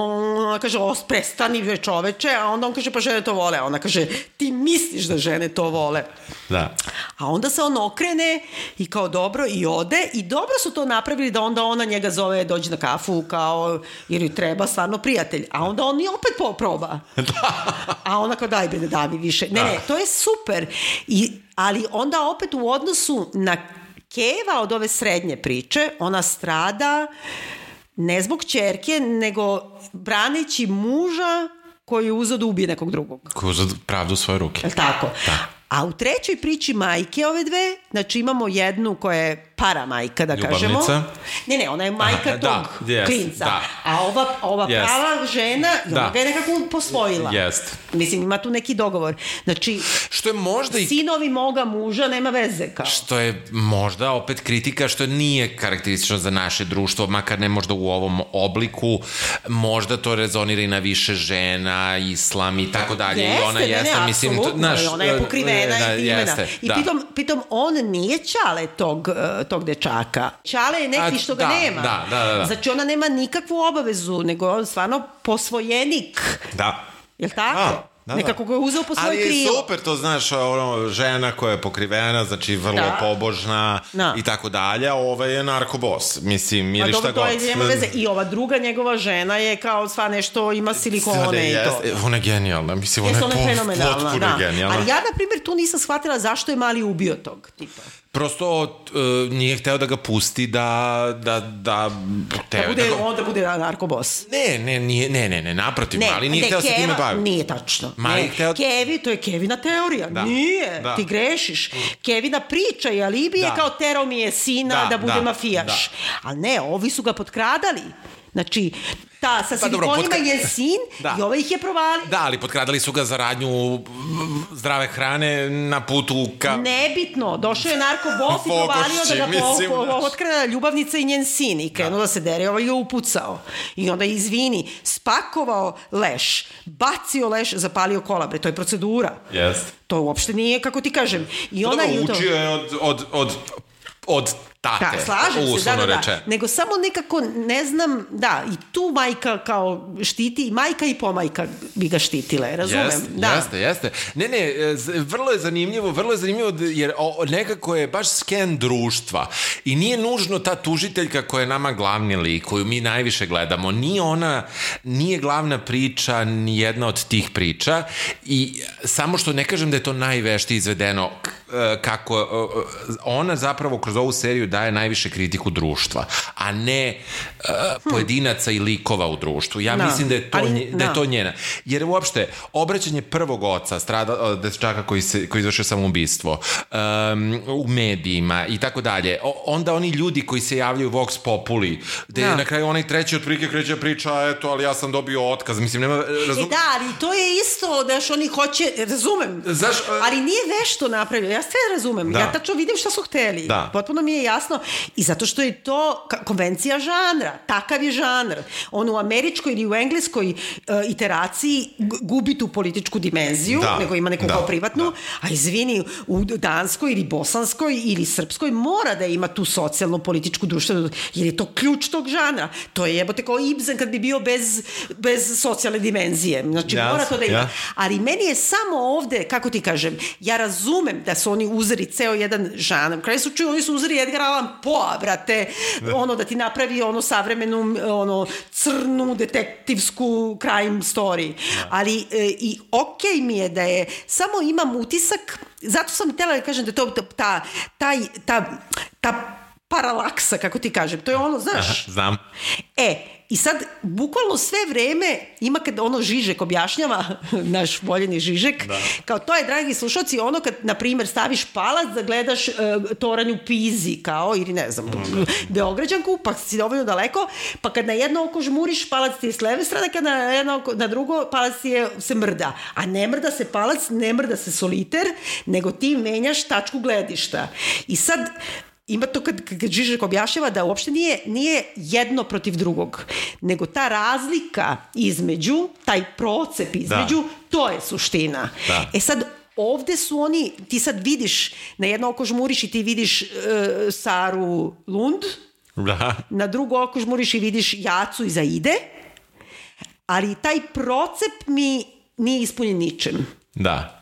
ona kaže, o, prestani ve čoveče, a onda on kaže, pa žene to vole. A ona kaže, ti misliš da žene to vole. Da. A onda se on okrene i kao dobro i ode i dobro su to napravili da onda ona njega zove dođi na kafu kao jer joj treba stvarno prijatelj. A onda on i opet po- proba. *laughs* A ona kao daj bre da mi više. Ne, ne, to je super. I, ali onda opet u odnosu na Keva od ove srednje priče, ona strada ne zbog čerke, nego braneći muža koji je uzeo da ubije nekog drugog. Ko za pravdu u svoje ruke. Jel tako? A u trećoj priči majke ove dve, znači imamo jednu koja je para majka, da kažemo. Ljubavnica? Ne, ne, ona je majka Aha, tog da, jest, klinca. da. A ova, ova Jest. prava žena, i ona Da. ga je nekako posvojila. Jest. Mislim, ima tu neki dogovor. Znači, Što je možda i sinovi moga muža nema veze kao. što je možda opet kritika što nije karakteristično za naše društvo, makar ne možda u ovom obliku, možda to rezonira i na više žena, islam i tako dalje. I ona ne, jeste, ne, mislim, to- i ona je pokrivena da, i primena. jeste, I da. pitom, pitom on nije čale tog, eh, tog dečaka. Čale je neki A, što ga da, nema. da, da, da, da. Znači ona nema nikakvu obavezu, nego je on stvarno posvojenik. Da. Jel tako? Da, da, da. Nekako ga je uzeo po svoje Ali je krilo. super, to znaš, ono, žena koja je pokrivena, znači vrlo Da. pobožna Da. i tako dalje, a ova je narkobos, mislim, Pa ili šta dobro, god. to je nema veze. I ova druga njegova žena je kao sva nešto, ima silikone i to. Ona je genijalna, mislim, ona je ona je po- potpuno da. genijalna. Ali ja, na primjer, tu nisam shvatila zašto je mali ubio tog tipa. Prosto uh, nije hteo da ga pusti da, da, da, teo, Da bude, da ga- on da bude narkobos. Ne, ne, nije, ne, ne, ne, naprotiv, ali nije ne, hteo se time Keva- baviti. Nije tačno. Mali ne. hteo- Kevi, to je Kevina teorija. Da. Nije, Da. ti grešiš. Kevina priča i alibi je Da. kao terao mi je sina da, Da, bude da, mafijaš. Ali ne, ovi su ga potkradali. Znači, ta sa Pa silikonima potka- je sin *laughs* Da. i ovaj ih je provalio. Da, ali potkradali su ga za radnju zdrave hrane na putu ka... Nebitno, došao je narko boss i provalio da ga po, mislim, po, znaš. otkrena ljubavnica i njen sin i krenuo da. se dere, ovaj ga upucao. I onda izvini, spakovao leš, bacio leš, zapalio kolabre, to je procedura. Jest. To uopšte nije, kako ti kažem. I ona Dobro, je u to... učio je od, od, od, od tate. Da, slažem se, da, da, da. reče. Nego samo nekako, ne znam, da, i tu majka kao štiti, i majka i pomajka bi ga štitile, razumem? Jeste, da. jeste, jeste. Ne, ne, e, vrlo je zanimljivo, vrlo je zanimljivo d- jer o, nekako je baš sken društva i nije nužno ta tužiteljka koja je nama glavni lik, koju mi najviše gledamo, nije ona, nije glavna priča ni jedna od tih priča i samo što ne kažem da je to najvešti izvedeno e, kako e, ona zapravo kroz ovu seriju daje najviše kritiku društva, a ne e, pojedinaca i likova u društvu. Ja Da. mislim da je to, Ali, da je da. to njena. Jer uopšte, obraćanje prvog oca, strada, dečaka koji, se, koji izvršio samoubistvo, um, u medijima i tako dalje, onda oni ljudi koji se javljaju Vox Populi, gde Da. je na kraju onaj treći otprilike kreće priča, eto, ali ja sam dobio otkaz. Mislim, nema, razum... E da, ali to je isto još oni hoće, razumem, Znaš, ali nije vešto napravio, ja sve razumem, Da. ja tačno vidim šta su hteli, Da. potpuno mi je jasno i zato što je to konvencija žanra, takav je žanr, on u američkoj ili u engleskoj uh, iteraciji gu- gubi tu političku dimenziju, Da. nego ima neku Da. kao privatnu, Da. a izvini, u danskoj ili bosanskoj ili srpskoj mora da ima tu socijalnu, političku, društvenu, jer je to ključ tog žanra. To je jebote kao Ibsen kad bi bio bez, bez socijalne dimenzije. Znači, Jasno, mora to da ima. ja. Ali meni je samo ovde, kako ti kažem, ja razumem da su oni uzeli ceo jedan žanr. U kraju slučaju oni su uzeli Edgar Allan Poe, brate, ono da ti napravi ono savremenu, ono crnu detektivsku crime story. Ali e, i okej mi je da je, samo imam utisak, zato sam htjela da kažem da to ta, taj, ta, ta paralaksa, kako ti kažem, to je ono, znaš, Znam. E, i sad, bukvalno sve vreme ima kad ono Žižek objašnjava, *laughs* naš voljeni Žižek, da. kao to je, dragi slušalci, ono kad, na primjer, staviš palac da gledaš uh, toranj u Pizi, kao, ili ne znam, *laughs* Beograđanku, pa si dovoljno daleko, pa kad na jedno oko žmuriš, palac ti je s leve strane, kad na, jedno oko, na drugo, palac ti je, se mrda. A ne mrda se palac, ne mrda se soliter, nego ti menjaš tačku gledišta. I sad, ima to kad, kad Žižek objašnjava da uopšte nije, nije jedno protiv drugog, nego ta razlika između, taj procep između, da. to je suština. Da. E sad, ovde su oni, ti sad vidiš, na jedno oko žmuriš i ti vidiš uh, Saru Lund, Da. na drugo oko žmuriš i vidiš Jacu iza ide, ali taj procep mi nije ispunjen ničem. Da.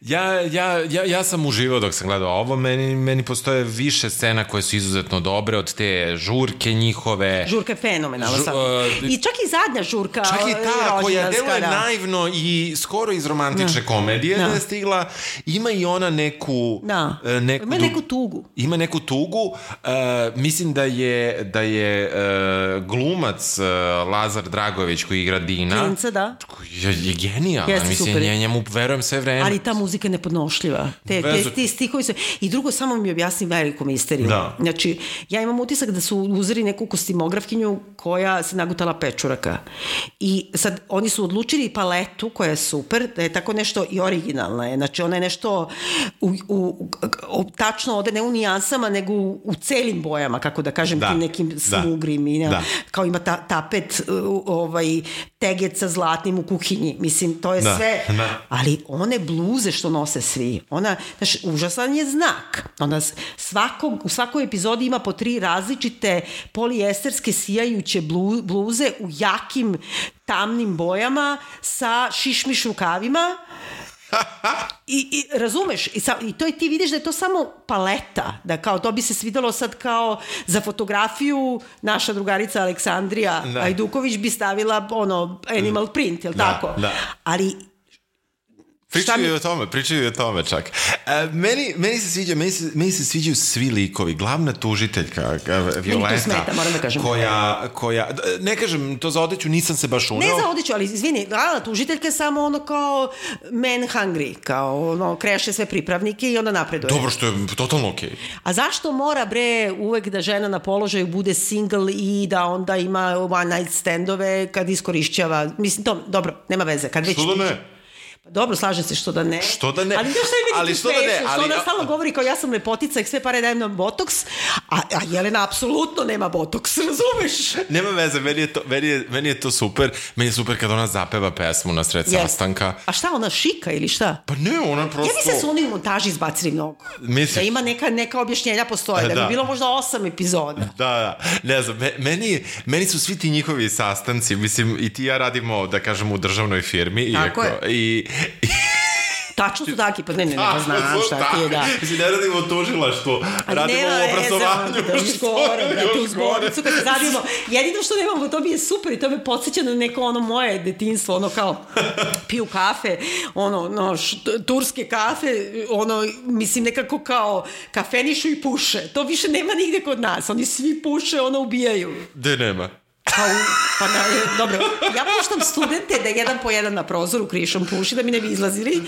Ja, ja, ja, ja sam uživao dok sam gledao ovo, meni, meni postoje više scena koje su izuzetno dobre od te žurke njihove. Žurka je fenomenalna Žu- uh, I čak i zadnja žurka Čak i ta koja rođendanska, deluje da. naivno i skoro iz romantične komedije da. Da. je stigla, ima i ona neku... Da. e, neku Ima neku tugu. Ima neku tugu. Uh, mislim da je, da je uh, glumac uh, Lazar Dragović koji igra Dina. Klinca, da. Je, je genijalan. Jeste, mislim, super ja njemu verujem sve vreme. Ali ta muzika je nepodnošljiva. Te, te, ti stihovi su... I drugo, samo mi objasni veliku misteriju. Da. Znači, ja imam utisak da su uzeli neku kostimografkinju koja se nagutala pečuraka. I sad, oni su odlučili paletu koja je super, da je tako nešto i originalna je. Znači, ona je nešto u, u, u, tačno ode ne u nijansama, nego u, u celim bojama, kako da kažem, Da. tim nekim Da. smugrim. I, ne, Da. Kao ima ta, tapet, ovaj, teget sa zlatnim u kuhinji. Mislim, to je Da. sve Da. ali one bluze što nose svi. Ona, znaš, užasan je znak. Ona svakog, u svakoj epizodi ima po tri različite polijesterske sijajuće blu, bluze u jakim tamnim bojama sa šišmiš rukavima I, i razumeš, i, sa, i to je ti vidiš da je to samo paleta, da kao to bi se svidelo sad kao za fotografiju naša drugarica Aleksandrija Da. Ajduković bi stavila ono animal print, jel Da, tako? da. Ali Pričaju mi- i o tome, pričaju i o tome čak. E, meni, meni, se sviđa, meni, se, meni se sviđaju svi likovi. Glavna tužiteljka, e, Violeta, smeta, moram da kažem. koja, koja, ne kažem, to za odeću nisam se baš uneo. Ne za odiću, ali izvini, glavna tužiteljka je samo ono kao man hungry, kao ono, kreše sve pripravnike i onda napreduje. Dobro, što je totalno okej. A zašto mora bre uvek da žena na položaju bude single i da onda ima one night standove kad iskorišćava, mislim to, dobro, nema veze, kad već... Što da ne? Pa dobro, slažem se što da ne. Što da ne? Ali meni Ali što da ne? smešno? Što Ali- ona stalno govori kao ja sam lepotica i sve pare dajem na botoks, a, a Jelena apsolutno nema botoks, *laughs* razumeš? Nema veze, meni je, to, meni, je, meni je to super. Meni je super kad ona zapeva pesmu na sred Jeste. sastanka. A šta, ona šika ili šta? Pa ne, ona Ja prosto... mislim da su oni u montaži izbacili mnogo. Misliš? Da ima neka, neka objašnjenja postoje, da, Da. bi bilo možda osam epizoda. Da, da, ne znam, me- meni, meni su svi ti njihovi sastanci, mislim, i ti ja radimo, da kažem, u državnoj firmi. Tako iako, je. I *laughs* Tačno su taki, pa ne, ne, ne, pa znam šta tako. ti je, da. Mislim, ne radimo Ali radimo nema veze, obrazovanju. Da još gore, je brate, u još gore. zbornicu kad se zadimo. Jedino što nemamo, to mi je super i to me podsjeća na neko ono moje detinstvo, ono kao piju kafe, ono, no, š, turske kafe, ono, mislim nekako kao kafenišu i puše. To više nema nigde kod nas. Oni svi puše, ono, ubijaju. De nema. Pa, u, pa na, dobro, ja puštam studente da jedan po jedan na prozoru krišom puši da mi ne bi izlazili,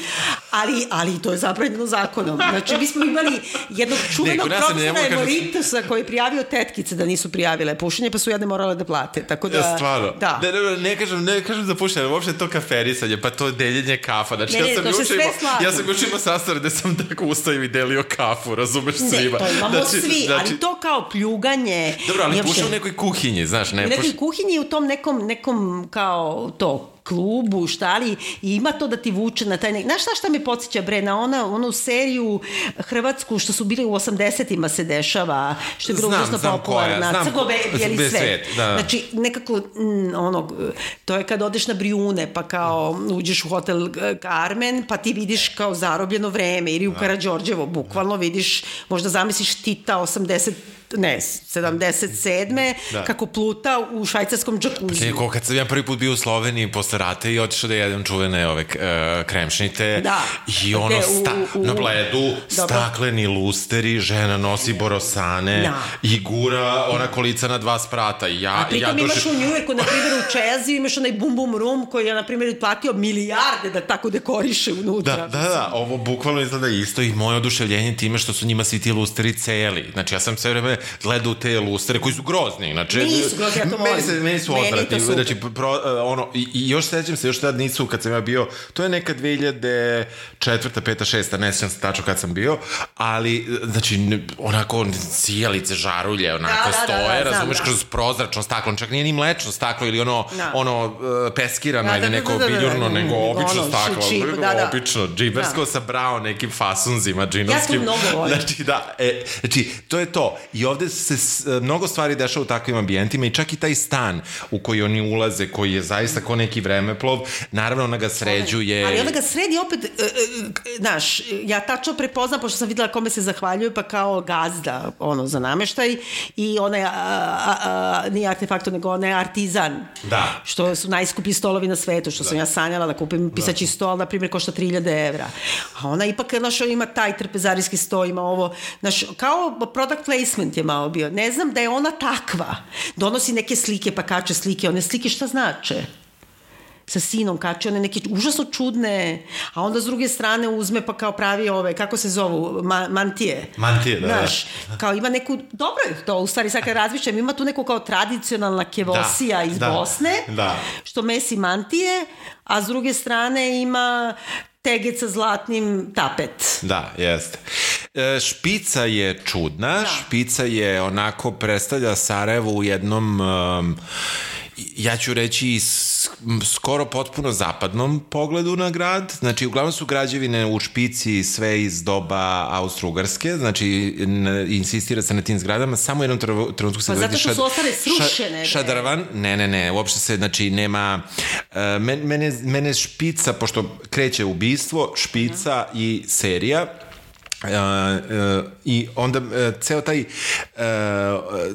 ali, ali to je zabranjeno zakonom. Znači, mi smo imali jednog čuvenog ne profesora emoritusa koji je prijavio tetkice da nisu prijavile pušenje, pa su jedne morale da plate. Tako da, Ja, stvarno. Da. Ne, ne, ne, kažem, ne kažem za pušenje, uopšte to kaferisanje, pa to deljenje kafa. Znači, Ne, ja ne, sam to se juče imao, ja sam juče imao sastav gde sam tako ustao i delio kafu, razumeš Ne, svima. to imamo svi, ali to kao pljuganje... Dobro, ali puše u nekoj kuhinji, znaš, ne nekoj puše... kuhinji u tom nekom, nekom kao to klubu, šta li, i ima to da ti vuče na taj nek... Znaš šta šta me podsjeća, bre, na ona, onu seriju hrvatsku što su bili u 80-ima se dešava, što je bilo Znam, popularna, koja, znam crno ko- bijeli svet. svet, da, da. Znači, nekako, mm, ono, to je kad odeš na Brijune, pa kao uđeš u hotel eh, Carmen, pa ti vidiš kao zarobljeno vreme, ili u Karađorđevo, bukvalno vidiš, možda zamisliš Tita 80 ne, 77. Da. kako pluta u švajcarskom džakuziju. Neko, kad sam ja prvi put bio u Sloveniji posle rata i otišao da jedem čuvene ove uh, kremšnite Da. i ono Gde, u- sta, u- na bledu Dobro. stakleni lusteri, žena nosi borosane Da. i gura ona kolica na dva sprata i ja, A pritom ja imaš došli- u Njujorku, na primjer u Čezi, imaš onaj Bum Bum Room koji je, na primjer, platio milijarde da tako dekoriše unutra. Da, da, da, ovo bukvalno izgleda isto i moje oduševljenje time što su njima svi ti lusteri celi. Znači, ja sam sve vreme gledao te lustere koji su grozni. Znači, Nisu grozni, ja to Meni, volim. se, meni su Meni to odvratni. Znači, pro, uh, ono, i, i još sećam se, još tad nisu, kad sam ja bio, to je neka 2004. 5. 6. ne sećam se tačno kad sam bio, ali, znači, ne- onako, cijelice, žarulje, onako Da, da, da, stoje, da, znam, razumeš, da. kroz prozračno staklo, čak nije ni mlečno staklo ili ono, Da. ono, uh, peskirano Da, ili da, da, neko da, da, da, biljurno, da, nego obično staklo, da, da. obično, džibersko Da. sa brao nekim fasunzima džinovskim. Ja to mnogo volim. Znači, da, e, znači, to je to. I ovde se s, e, mnogo stvari dešava u takvim ambijentima i čak i taj stan u koji oni ulaze, koji je zaista ko neki vremeplov, naravno ona ga sređuje. Ali onda ga sredi opet, e, e, znaš, ja tačno prepoznam, pošto sam videla kome se zahvaljuje, pa kao gazda, ono, za nameštaj, i ona je, a, a, a, nije artefaktor, nego ona je artizan. Da. Što su najskuplji stolovi na svetu, što sam ja sanjala da kupim pisaći stol, na primjer, košta 3000 evra. A ona ipak, znaš, ima taj trpezarijski sto, ima ovo, znaš, kao product placement je malo bio. Ne znam da je ona takva. Donosi neke slike, pa kače slike. One slike šta znače? sa sinom kači one neke užasno čudne, a onda s druge strane uzme pa kao pravi ove, kako se zovu, ma, mantije. Mantije, da, da. Znaš, kao ima neku, dobro je to, u stvari sad kad razmišljam, ima tu neku kao tradicionalna kevosija Da, iz da, Bosne, da. što mesi mantije, a s druge strane ima tegec sa zlatnim tapet. Da, jeste. E, špica je čudna, Da. špica je onako predstavlja Sarajevo u jednom um, ja ću reći skoro potpuno zapadnom pogledu na grad. Znači, uglavnom su građevine u špici sve iz doba Austro-Ugarske, znači insistira se na tim zgradama, samo jednom trenutku se Pa zato što su ostale srušene, bre. šadravan, ne, ne, ne, uopšte se, znači, nema, uh, men, mene, mene špica, pošto kreće ubistvo, špica i serija, Uh, uh, i onda uh, ceo taj uh,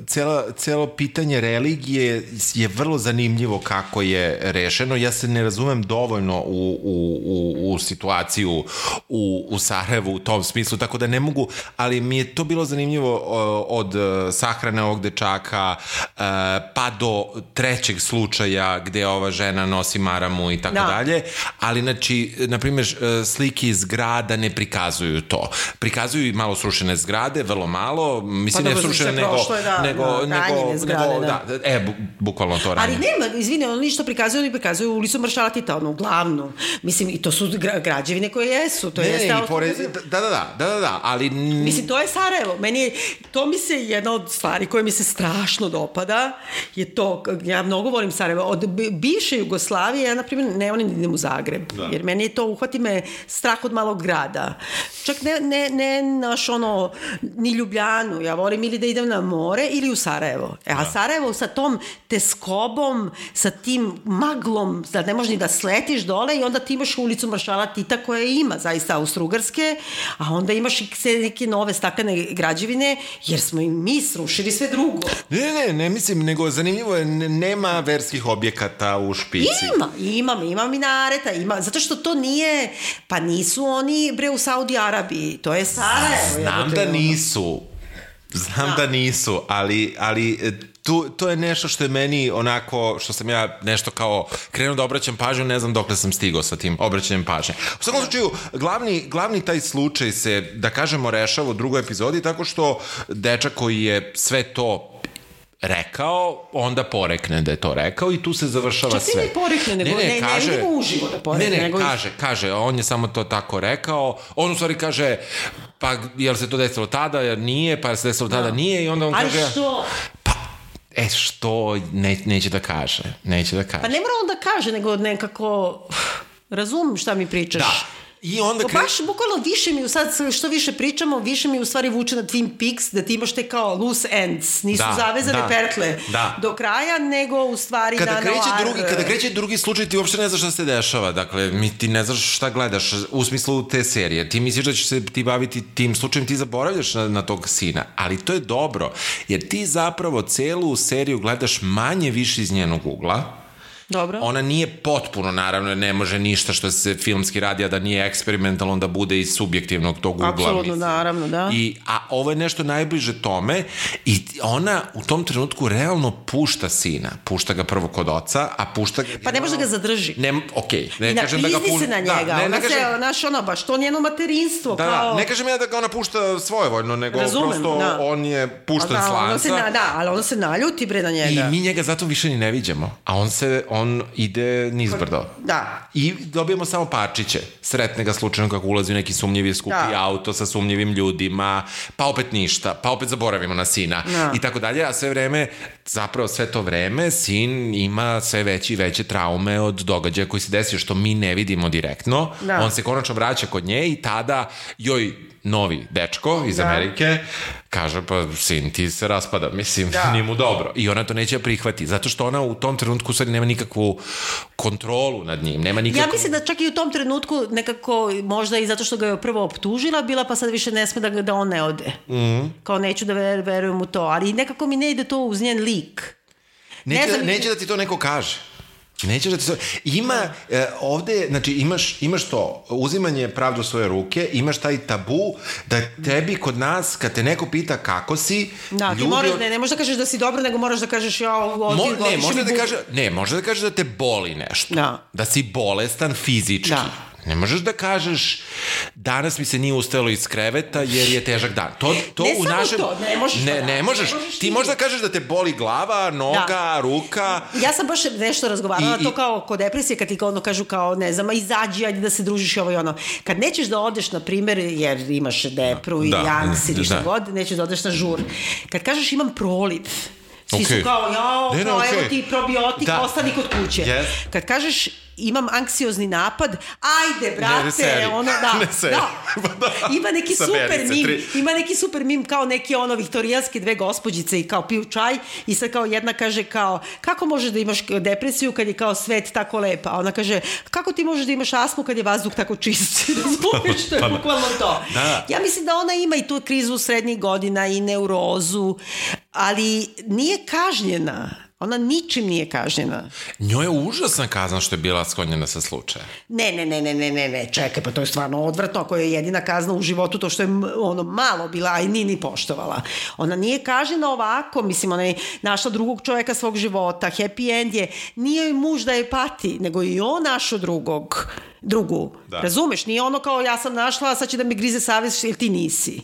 celo, celo pitanje religije je vrlo zanimljivo kako je rešeno. Ja se ne razumem dovoljno u, u, u, u situaciju u, u Sarajevu u tom smislu tako da ne mogu ali mi je to bilo zanimljivo uh, od sahrane ovog dečaka uh, pa do trećeg slučaja gde ova žena nosi maramu i tako Da. dalje. Ali znači na primjer slike iz grada ne prikazuju to prikazuju i malo srušene zgrade, vrlo malo, mislim Pa ne srušene nego, prošlo da, nego, da, nego, zgrade, nego, da. da, e, bu, bukvalno to Ali ranjene. nema, izvini, ono ništa prikazuju, oni prikazuju ulicu Maršala Tita, ono, glavnu. Mislim, i to su gra, građevine koje jesu, to Ne, jeste... ne, pored, da, da, da, da, da, da, ali... Mislim, to je Sarajevo. Meni je, to mi se jedna od stvari koje mi se strašno dopada, je to, ja mnogo volim Sarajevo. Od bi- bivše Jugoslavije, ja, na primjer, ne volim da idem u Zagreb. Da. Jer meni je to, uhvati me strah od malog grada. Čak ne, ne, ne naš ono, ni Ljubljanu. Ja volim ili da idem na more ili u Sarajevo. E, a Sarajevo sa tom teskobom, sa tim maglom, da ne možeš ni da sletiš dole i onda ti imaš ulicu Maršala Tita koja ima zaista Austrougarske, a onda imaš i neke nove staklene građevine, jer smo i mi srušili sve drugo. Ne, ne, ne, mislim, nego zanimljivo je, ne- nema verskih objekata u špici. Ima, ima, ima minareta, ima, zato što to nije, pa nisu oni bre u Saudi Arabiji, to je Sarajevo. Znam da nisu. Znam da nisu, ali, ali e, tu, to je nešto što je meni onako, što sam ja nešto kao krenuo da obraćam pažnju, ne znam dokle sam stigao sa tim obraćanjem pažnje. U svakom slučaju, glavni, glavni taj slučaj se, da kažemo, rešava u drugoj epizodi tako što dečak koji je sve to rekao, onda porekne da je to rekao i tu se završava Čak sve. ne porekne, nego ne- ne vidimo uživo da porekne, Ne, ne, nego- kaže, kaže, on je samo to tako rekao, on u stvari kaže, pa jel se to desilo tada, jer nije, pa jel se desilo tada, nije, i onda on Ali kaže, što? pa, e, što, ne, neće da kaže, neće da kaže. Pa ne mora on da kaže, nego nekako, razumem šta mi pričaš. Da. I onda Pa kre... baš bukvalno više mi, sad što više pričamo, više mi u stvari vuče na Twin Peaks, da ti imaš te kao loose ends, nisu Da, zavezane da, pertle da. do kraja, nego u stvari Kada na kreće, noir, drugi, kada kreće drugi slučaj, ti uopšte ne znaš šta se dešava. Dakle, mi ti ne znaš šta gledaš u smislu te serije. Ti misliš da ćeš se ti baviti tim slučajem, ti zaboravljaš na, na tog sina. Ali to je dobro, jer ti zapravo celu seriju gledaš manje više iz njenog ugla. Dobro. Ona nije potpuno, naravno, ne može ništa što se filmski radi, a da nije eksperimentalno, da bude iz subjektivnog tog ugla. Apsolutno, naravno, da. I, a ovo je nešto najbliže tome i ona u tom trenutku realno pušta sina. Pušta ga prvo kod oca, a pušta ga... Pa ne može da ga zadrži. Ne, okej, ne I na, kažem da ga pušta... se na njega, Da, ne, ona ne kažem, se, znaš, ono, baš to njeno materinstvo, da, kao... da, ne kažem ja da ga ona pušta svojevoljno, nego Razumem, prosto da. on je pušten da, s ono se, na, da, ali ono se naljuti bre na njega. I mi njega zato više ni ne viđamo. A on se, on ide nizbrdo. Da. I dobijemo samo parčiće. Sretne ga slučajno kako ulazi u neki sumnjivi skupi Da. auto sa sumnjivim ljudima, pa opet ništa, pa opet zaboravimo na sina Da. i tako dalje, a sve vreme, zapravo sve to vreme, sin ima sve veće i veće traume od događaja koji se desio, što mi ne vidimo direktno. Da. On se konačno vraća kod nje i tada joj novi dečko iz Da. Amerike kaže pa sin ti se raspada mislim Da. nije mu dobro i ona to neće da prihvati zato što ona u tom trenutku stvari nema nikakvu kontrolu nad njim nema nikakvu Ja mislim da čak i u tom trenutku nekako, možda i zato što ga je prvo optužila, bila pa sad više ne sme da, da on ne ode. Mm. Kao neću da ver, verujem u to, ali nekako mi ne ide to uz njen lik. neće, ne znam- neće da ti to neko kaže Neće da ti to... Ima, e, ovde, znači, imaš, imaš to, uzimanje pravdu u svoje ruke, imaš taj tabu da tebi kod nas, kad te neko pita kako si, Da, ti ljudi... moraš, od- ne, ne možeš da kažeš da si dobro, nego moraš da kažeš ja, ovo, Mo, ti ne, godiš može mi da kaže, ne, može da kaže da te boli nešto. Da. Da si bolestan fizički. Da. Ne možeš da kažeš danas mi se nije ustajalo iz kreveta jer je težak dan. To, to Ne u samo našem... to, ne možeš Ne, da, ne možeš. ne možeš ti možda kažeš da te boli glava, noga, Da. ruka. Ja sam baš nešto razgovarala, I- to kao kod depresije, kad ti ono kažu kao, ne znam, izađi, ajde da se družiš i ovo i ono. Kad nećeš da odeš, na primer, jer imaš depru i Da, ili šta da. god, nećeš da odeš na žur. Kad kažeš imam proliv, Svi Okej. su kao, jao, Ne, ne, kao, evo ti probiotik, Da. ostani kod kuće. Yes. Kad kažeš imam anksiozni napad, ajde, brate, ono, da, *laughs* da. *laughs* Pa da. Ima neki Saberi super mim, tri. ima neki super mim kao neke ono viktorijanske dve gospođice i kao piju čaj i sad kao jedna kaže kao kako možeš da imaš depresiju kad je kao svet tako lep, a ona kaže kako ti možeš da imaš astmu kad je vazduh tako čist, *laughs* razumiješ, to je bukvalno to. Da. Ja mislim da ona ima i tu krizu srednjih godina i neurozu, ali nije kažnjena. Ona ničim nije kažnjena. Njoj je užasna kazna što je bila sklonjena sa slučaja. Ne, ne, ne, ne, ne, ne, ne, čekaj, pa to je stvarno odvrtno, ako je jedina kazna u životu, to što je ono malo bila, a i nije ni poštovala. Ona nije kažena ovako, mislim, ona je našla drugog čoveka svog života, happy end je, nije joj muž da je pati, nego i on našao drugog, drugu. Da. Razumeš? Nije ono kao ja sam našla, a sad će da mi grize savjest, jer ti nisi.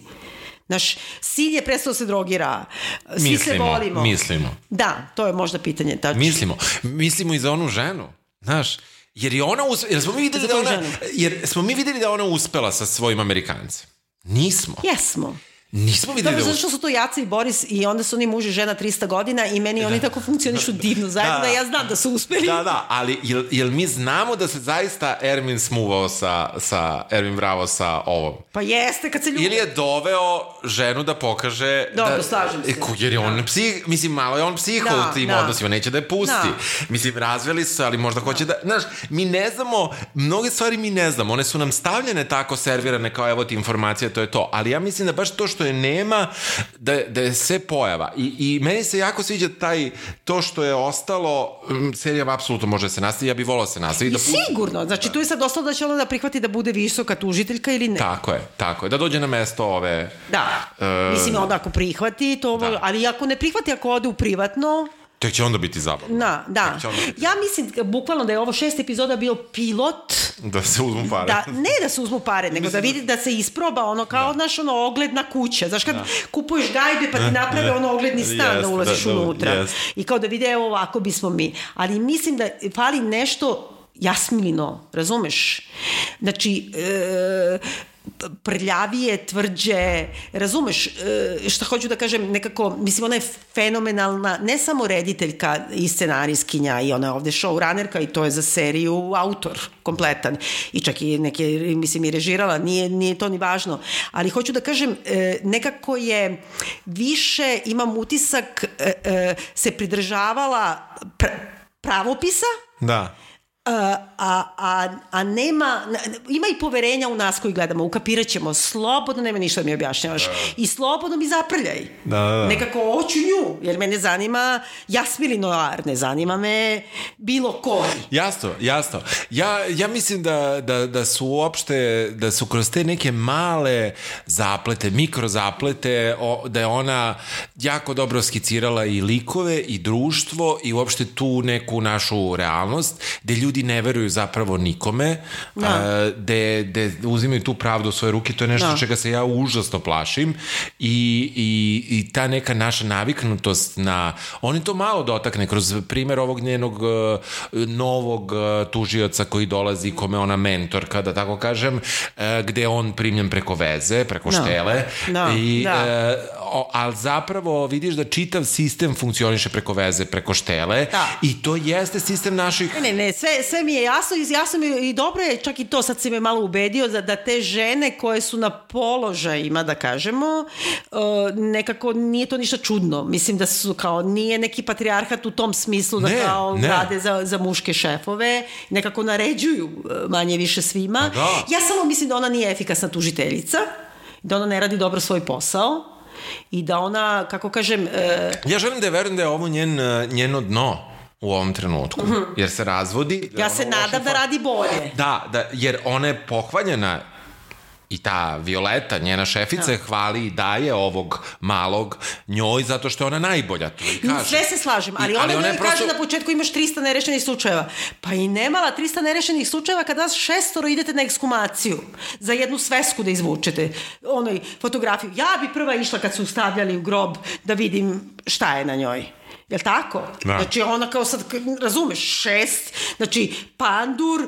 Naš sin je prestao da se drogira. Svi se Mislimo, volimo. mislimo. Da, to je možda pitanje. Tačno. Mislimo. Mislimo i za onu ženu. Znaš, jer je ona us... jer smo mi videli da ona jer smo mi videli da ona uspela sa svojim Amerikancem. Nismo. Jesmo. Nismo videli Dobro, da zato što su to Jaca i Boris i onda su oni muž i žena 300 godina i meni oni tako funkcionišu divno zajedno Da. da ja znam da su uspeli. Da, da, ali jel, jel mi znamo da se zaista Ermin smuvao sa, sa Ermin Bravo sa ovom? Pa jeste kad se ljubi. Ili je doveo ženu da pokaže... Dobro, da, slažem se. E, Jer je on psih, mislim, malo je on psiho Da, u tim da. odnosima, neće da je pusti. Da. Mislim, razveli su, ali možda hoće da... Znaš, mi ne znamo, mnoge stvari mi ne znamo, one su nam stavljene tako servirane kao evo ti informacija, to je to. Ali ja mislim da baš to što je nema, da, da je sve pojava. I, I meni se jako sviđa taj, to što je ostalo, serija apsolutno može se nastavi, ja bih volao da se nastavi. I Da sigurno, znači tu je sad ostalo da će ona da prihvati da bude visoka tužiteljka ili ne. Tako je, tako je. Da dođe na mesto ove... Da. E, Mislim, onda ako prihvati, to, Da. ali ako ne prihvati, ako ode u privatno, Tek će onda biti zabavno. da, da. Onda Ja mislim, bukvalno da je ovo šest epizoda bio pilot, Da se uzmu pare. da, ne da se uzmu pare, nego da vidi da se isproba ono kao, da. znaš, ono, ogledna kuća. Znaš, kad kupuješ gajbe pa ti naprave ono ogledni stan da Jeste, ulaziš da, da, unutra. jeste. I kao da vide, evo ovako bismo mi. Ali mislim da fali nešto jasmilino, razumeš? Znači, e, prljavije, tvrđe, razumeš e, šta hoću da kažem, nekako, mislim, ona je fenomenalna, ne samo rediteljka i scenarijskinja i ona je ovde showrunnerka i to je za seriju autor kompletan i čak i neke, mislim, i režirala, nije, nije to ni važno, ali hoću da kažem, e, nekako je više, imam utisak, e, se pridržavala pr pravopisa, Da. A, a, a, nema, ima i poverenja u nas koji gledamo, ukapirat ćemo, slobodno, nema ništa da mi objašnjavaš. I slobodno mi zaprljaj. Da, da, da. Nekako hoću nju, jer mene zanima Jasmili Noir, ne zanima me bilo koji. Jasno, jasno. Ja, ja mislim da, da, da su uopšte, da su kroz te neke male zaplete, mikro zaplete, o, da je ona jako dobro skicirala i likove i društvo i uopšte tu neku našu realnost, gde ljudi ne veruju zapravo nikome, Da. a, gde, gde uzimaju tu pravdu u svoje ruke, to je nešto Da. čega se ja užasno plašim i, i, i ta neka naša naviknutost na, on je to malo dotakne kroz primer ovog njenog uh, novog uh, tužioca koji dolazi, kome ona mentorka, da tako kažem, uh, gde on primljen preko veze, preko Da. štele Da, i da. O, ali zapravo vidiš da čitav sistem funkcioniše preko veze, preko štele Da. i to jeste sistem naših Ne, ne, ne, sve, sve mi je jasno jasno mi je, i dobro je, čak i to sad si me malo ubedio, da, da te žene koje su na položajima, da kažemo, uh, nekako nije to ništa čudno. Mislim da su kao, nije neki patrijarhat u tom smislu da Ne, kao ne. rade za, za muške šefove, nekako naređuju uh, manje više svima. Pa da. Ja samo mislim da ona nije efikasna tužiteljica, da ona ne radi dobro svoj posao i da ona, kako kažem, uh, Ja želim da je verujem da je ovo njen, uh, njeno dno u ovom trenutku, jer se razvodi. da Mhm. ja se nadam da radi bolje. Da, da, jer ona je pohvaljena i ta Violeta, njena šefica, Da. hvali i daje ovog malog njoj zato što je ona najbolja, to i kaže. Sve se slažem, ali, I- onda ona ona je kaže prosto- na početku imaš 300 nerešenih slučajeva. Pa i nemala 300 nerešenih slučajeva kad vas šestoro idete na ekshumaciju za jednu svesku da izvučete onoj fotografiju. Ja bi prva išla kad su stavljali u grob da vidim šta je na njoj. Jel tako? Da. Znači ona kao sad, razumeš, šest, znači pandur, uh,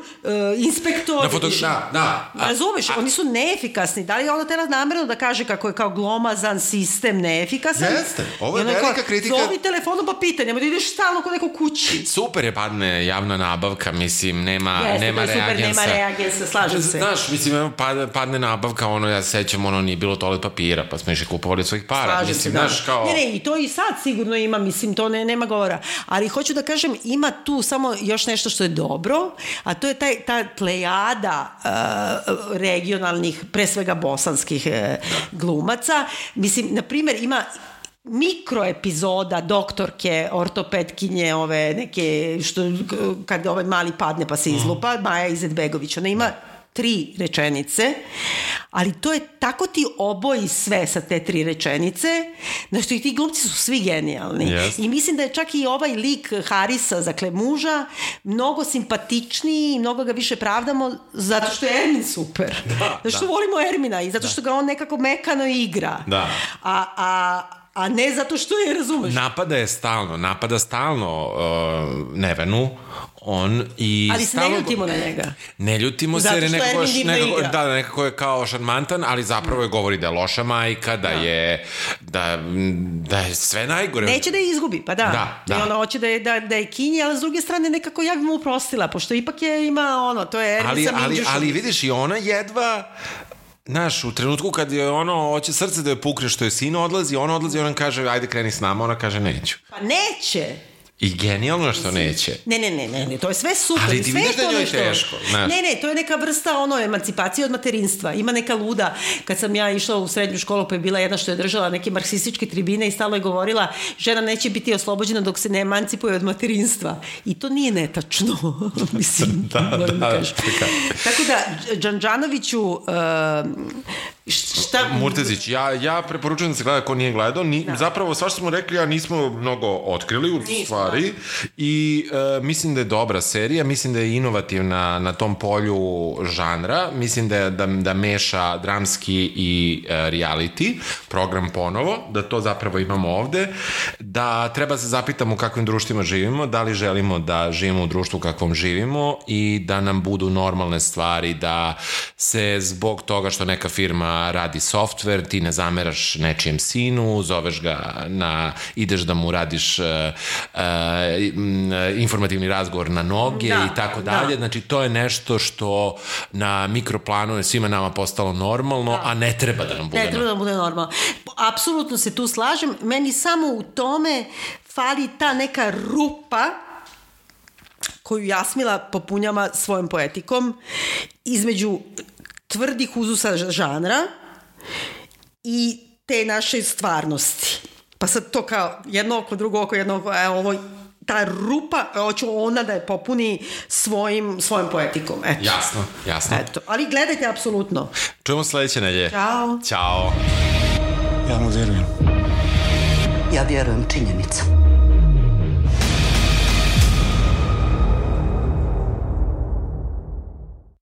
inspektor. Na foto- da, da. A- Razumeš, oni su neefikasni. Da li je ona tela namerno da kaže kako je kao glomazan sistem neefikasan? Jeste. Ovo je velika kao, kritika. Zovi telefonom pa pitaj, nemoj da ideš stalno kod nekog kući. Super je padne javna nabavka, mislim, nema, Jeste, nema super, reagensa. nema reagensa, slažem se. Znaš, mislim, padne, padne nabavka, ono, ja se sećam, ono, nije bilo toalet papira, pa smo išli kupovali svojih para. Slažem mislim, se, da. znaš, kao... Ne, ne, i to i sad sigurno ima, mislim, to ne, nema govora. Ali hoću da kažem, ima tu samo još nešto što je dobro, a to je taj, ta plejada uh, regionalnih, pre svega bosanskih uh, glumaca. Mislim, na primjer, ima mikro epizoda doktorke, ortopetkinje, ove neke, što, kad ovaj mali padne pa se izlupa, Maja Izetbegović, ona ima tri rečenice, ali to je tako ti oboji sve sa te tri rečenice, da što i ti glumci su svi genijalni. Jeste. I mislim da je čak i ovaj lik Harisa, dakle muža, mnogo simpatičniji i mnogo ga više pravdamo zato što je Ermin super. Da, zato što volimo Ermina i zato što ga on nekako mekano igra. Da. A, a, a ne zato što je, razumeš? Napada je stalno, napada stalno uh, Nevenu, on i Ali se stalno... ne ljutimo na njega. Ne ljutimo se jer je nekako, divno nekako, da, da, nekako je kao šarmantan, ali zapravo je govori da je loša majka, da, je da, da je sve najgore. Neće da je izgubi, pa da. Da, da. I ona hoće da je, da, da je kinji, ali s druge strane nekako ja bi mu uprostila, pošto ipak je ima ono, to je ali, ali, ali vidiš i ona jedva Znaš, u trenutku kad je ono, hoće srce da je pukne što je sin odlazi, ona odlazi, ona kaže, ajde kreni s nama, ona kaže, neću. Pa neće. I genijalno je što neće. Ne, ne, ne, ne, ne, to je sve super. Ali ti sve vidiš je da njoj nešto- teško, znaš. Ne, ne, to je neka vrsta ono emancipacije od materinstva. Ima neka luda, kad sam ja išla u srednju školu, pa je bila jedna što je držala neke marksističke tribine i stalno je govorila žena neće biti oslobođena dok se ne emancipuje od materinstva. I to nije netačno. *laughs* Mislim, *laughs* Da, moram da, kažem. čekaj. Tako da, Đanđanoviću, uh, šta... Murtezić, ja, ja preporučujem da se gleda ko nije gledao. Ni, Zapravo, sva što smo rekli, ja nismo mnogo otkrili u stvari. I e, mislim da je dobra serija, mislim da je inovativna na tom polju žanra. Mislim da, je, da, da meša dramski i e, reality program ponovo, da to zapravo imamo ovde. Da treba se zapitamo u kakvim društvima živimo, da li želimo da živimo u društvu u kakvom živimo i da nam budu normalne stvari, da se zbog toga što neka firma radi softver, ti ne zameraš nečijem sinu, zoveš ga na, ideš da mu radiš uh, uh, informativni razgovor na noge Da, i tako da. dalje. Znači, to je nešto što na mikroplanu je svima nama postalo normalno, a ne treba da nam bude Ne, treba da bude normalno. Apsolutno se tu slažem. Meni samo u tome fali ta neka rupa koju Jasmila popunjava svojom poetikom između tvrdih uzusa žanra i te naše stvarnosti. Pa sad to kao jedno oko, drugo oko, jedno oko, e, ovo ta rupa, hoću ona da je popuni svojim, svojom poetikom. Eto. Jasno, jasno. Eto. Ali gledajte apsolutno. Čujemo sledeće nelje. Ćao. Ćao. Ja mu verujem. Ja vjerujem činjenicama.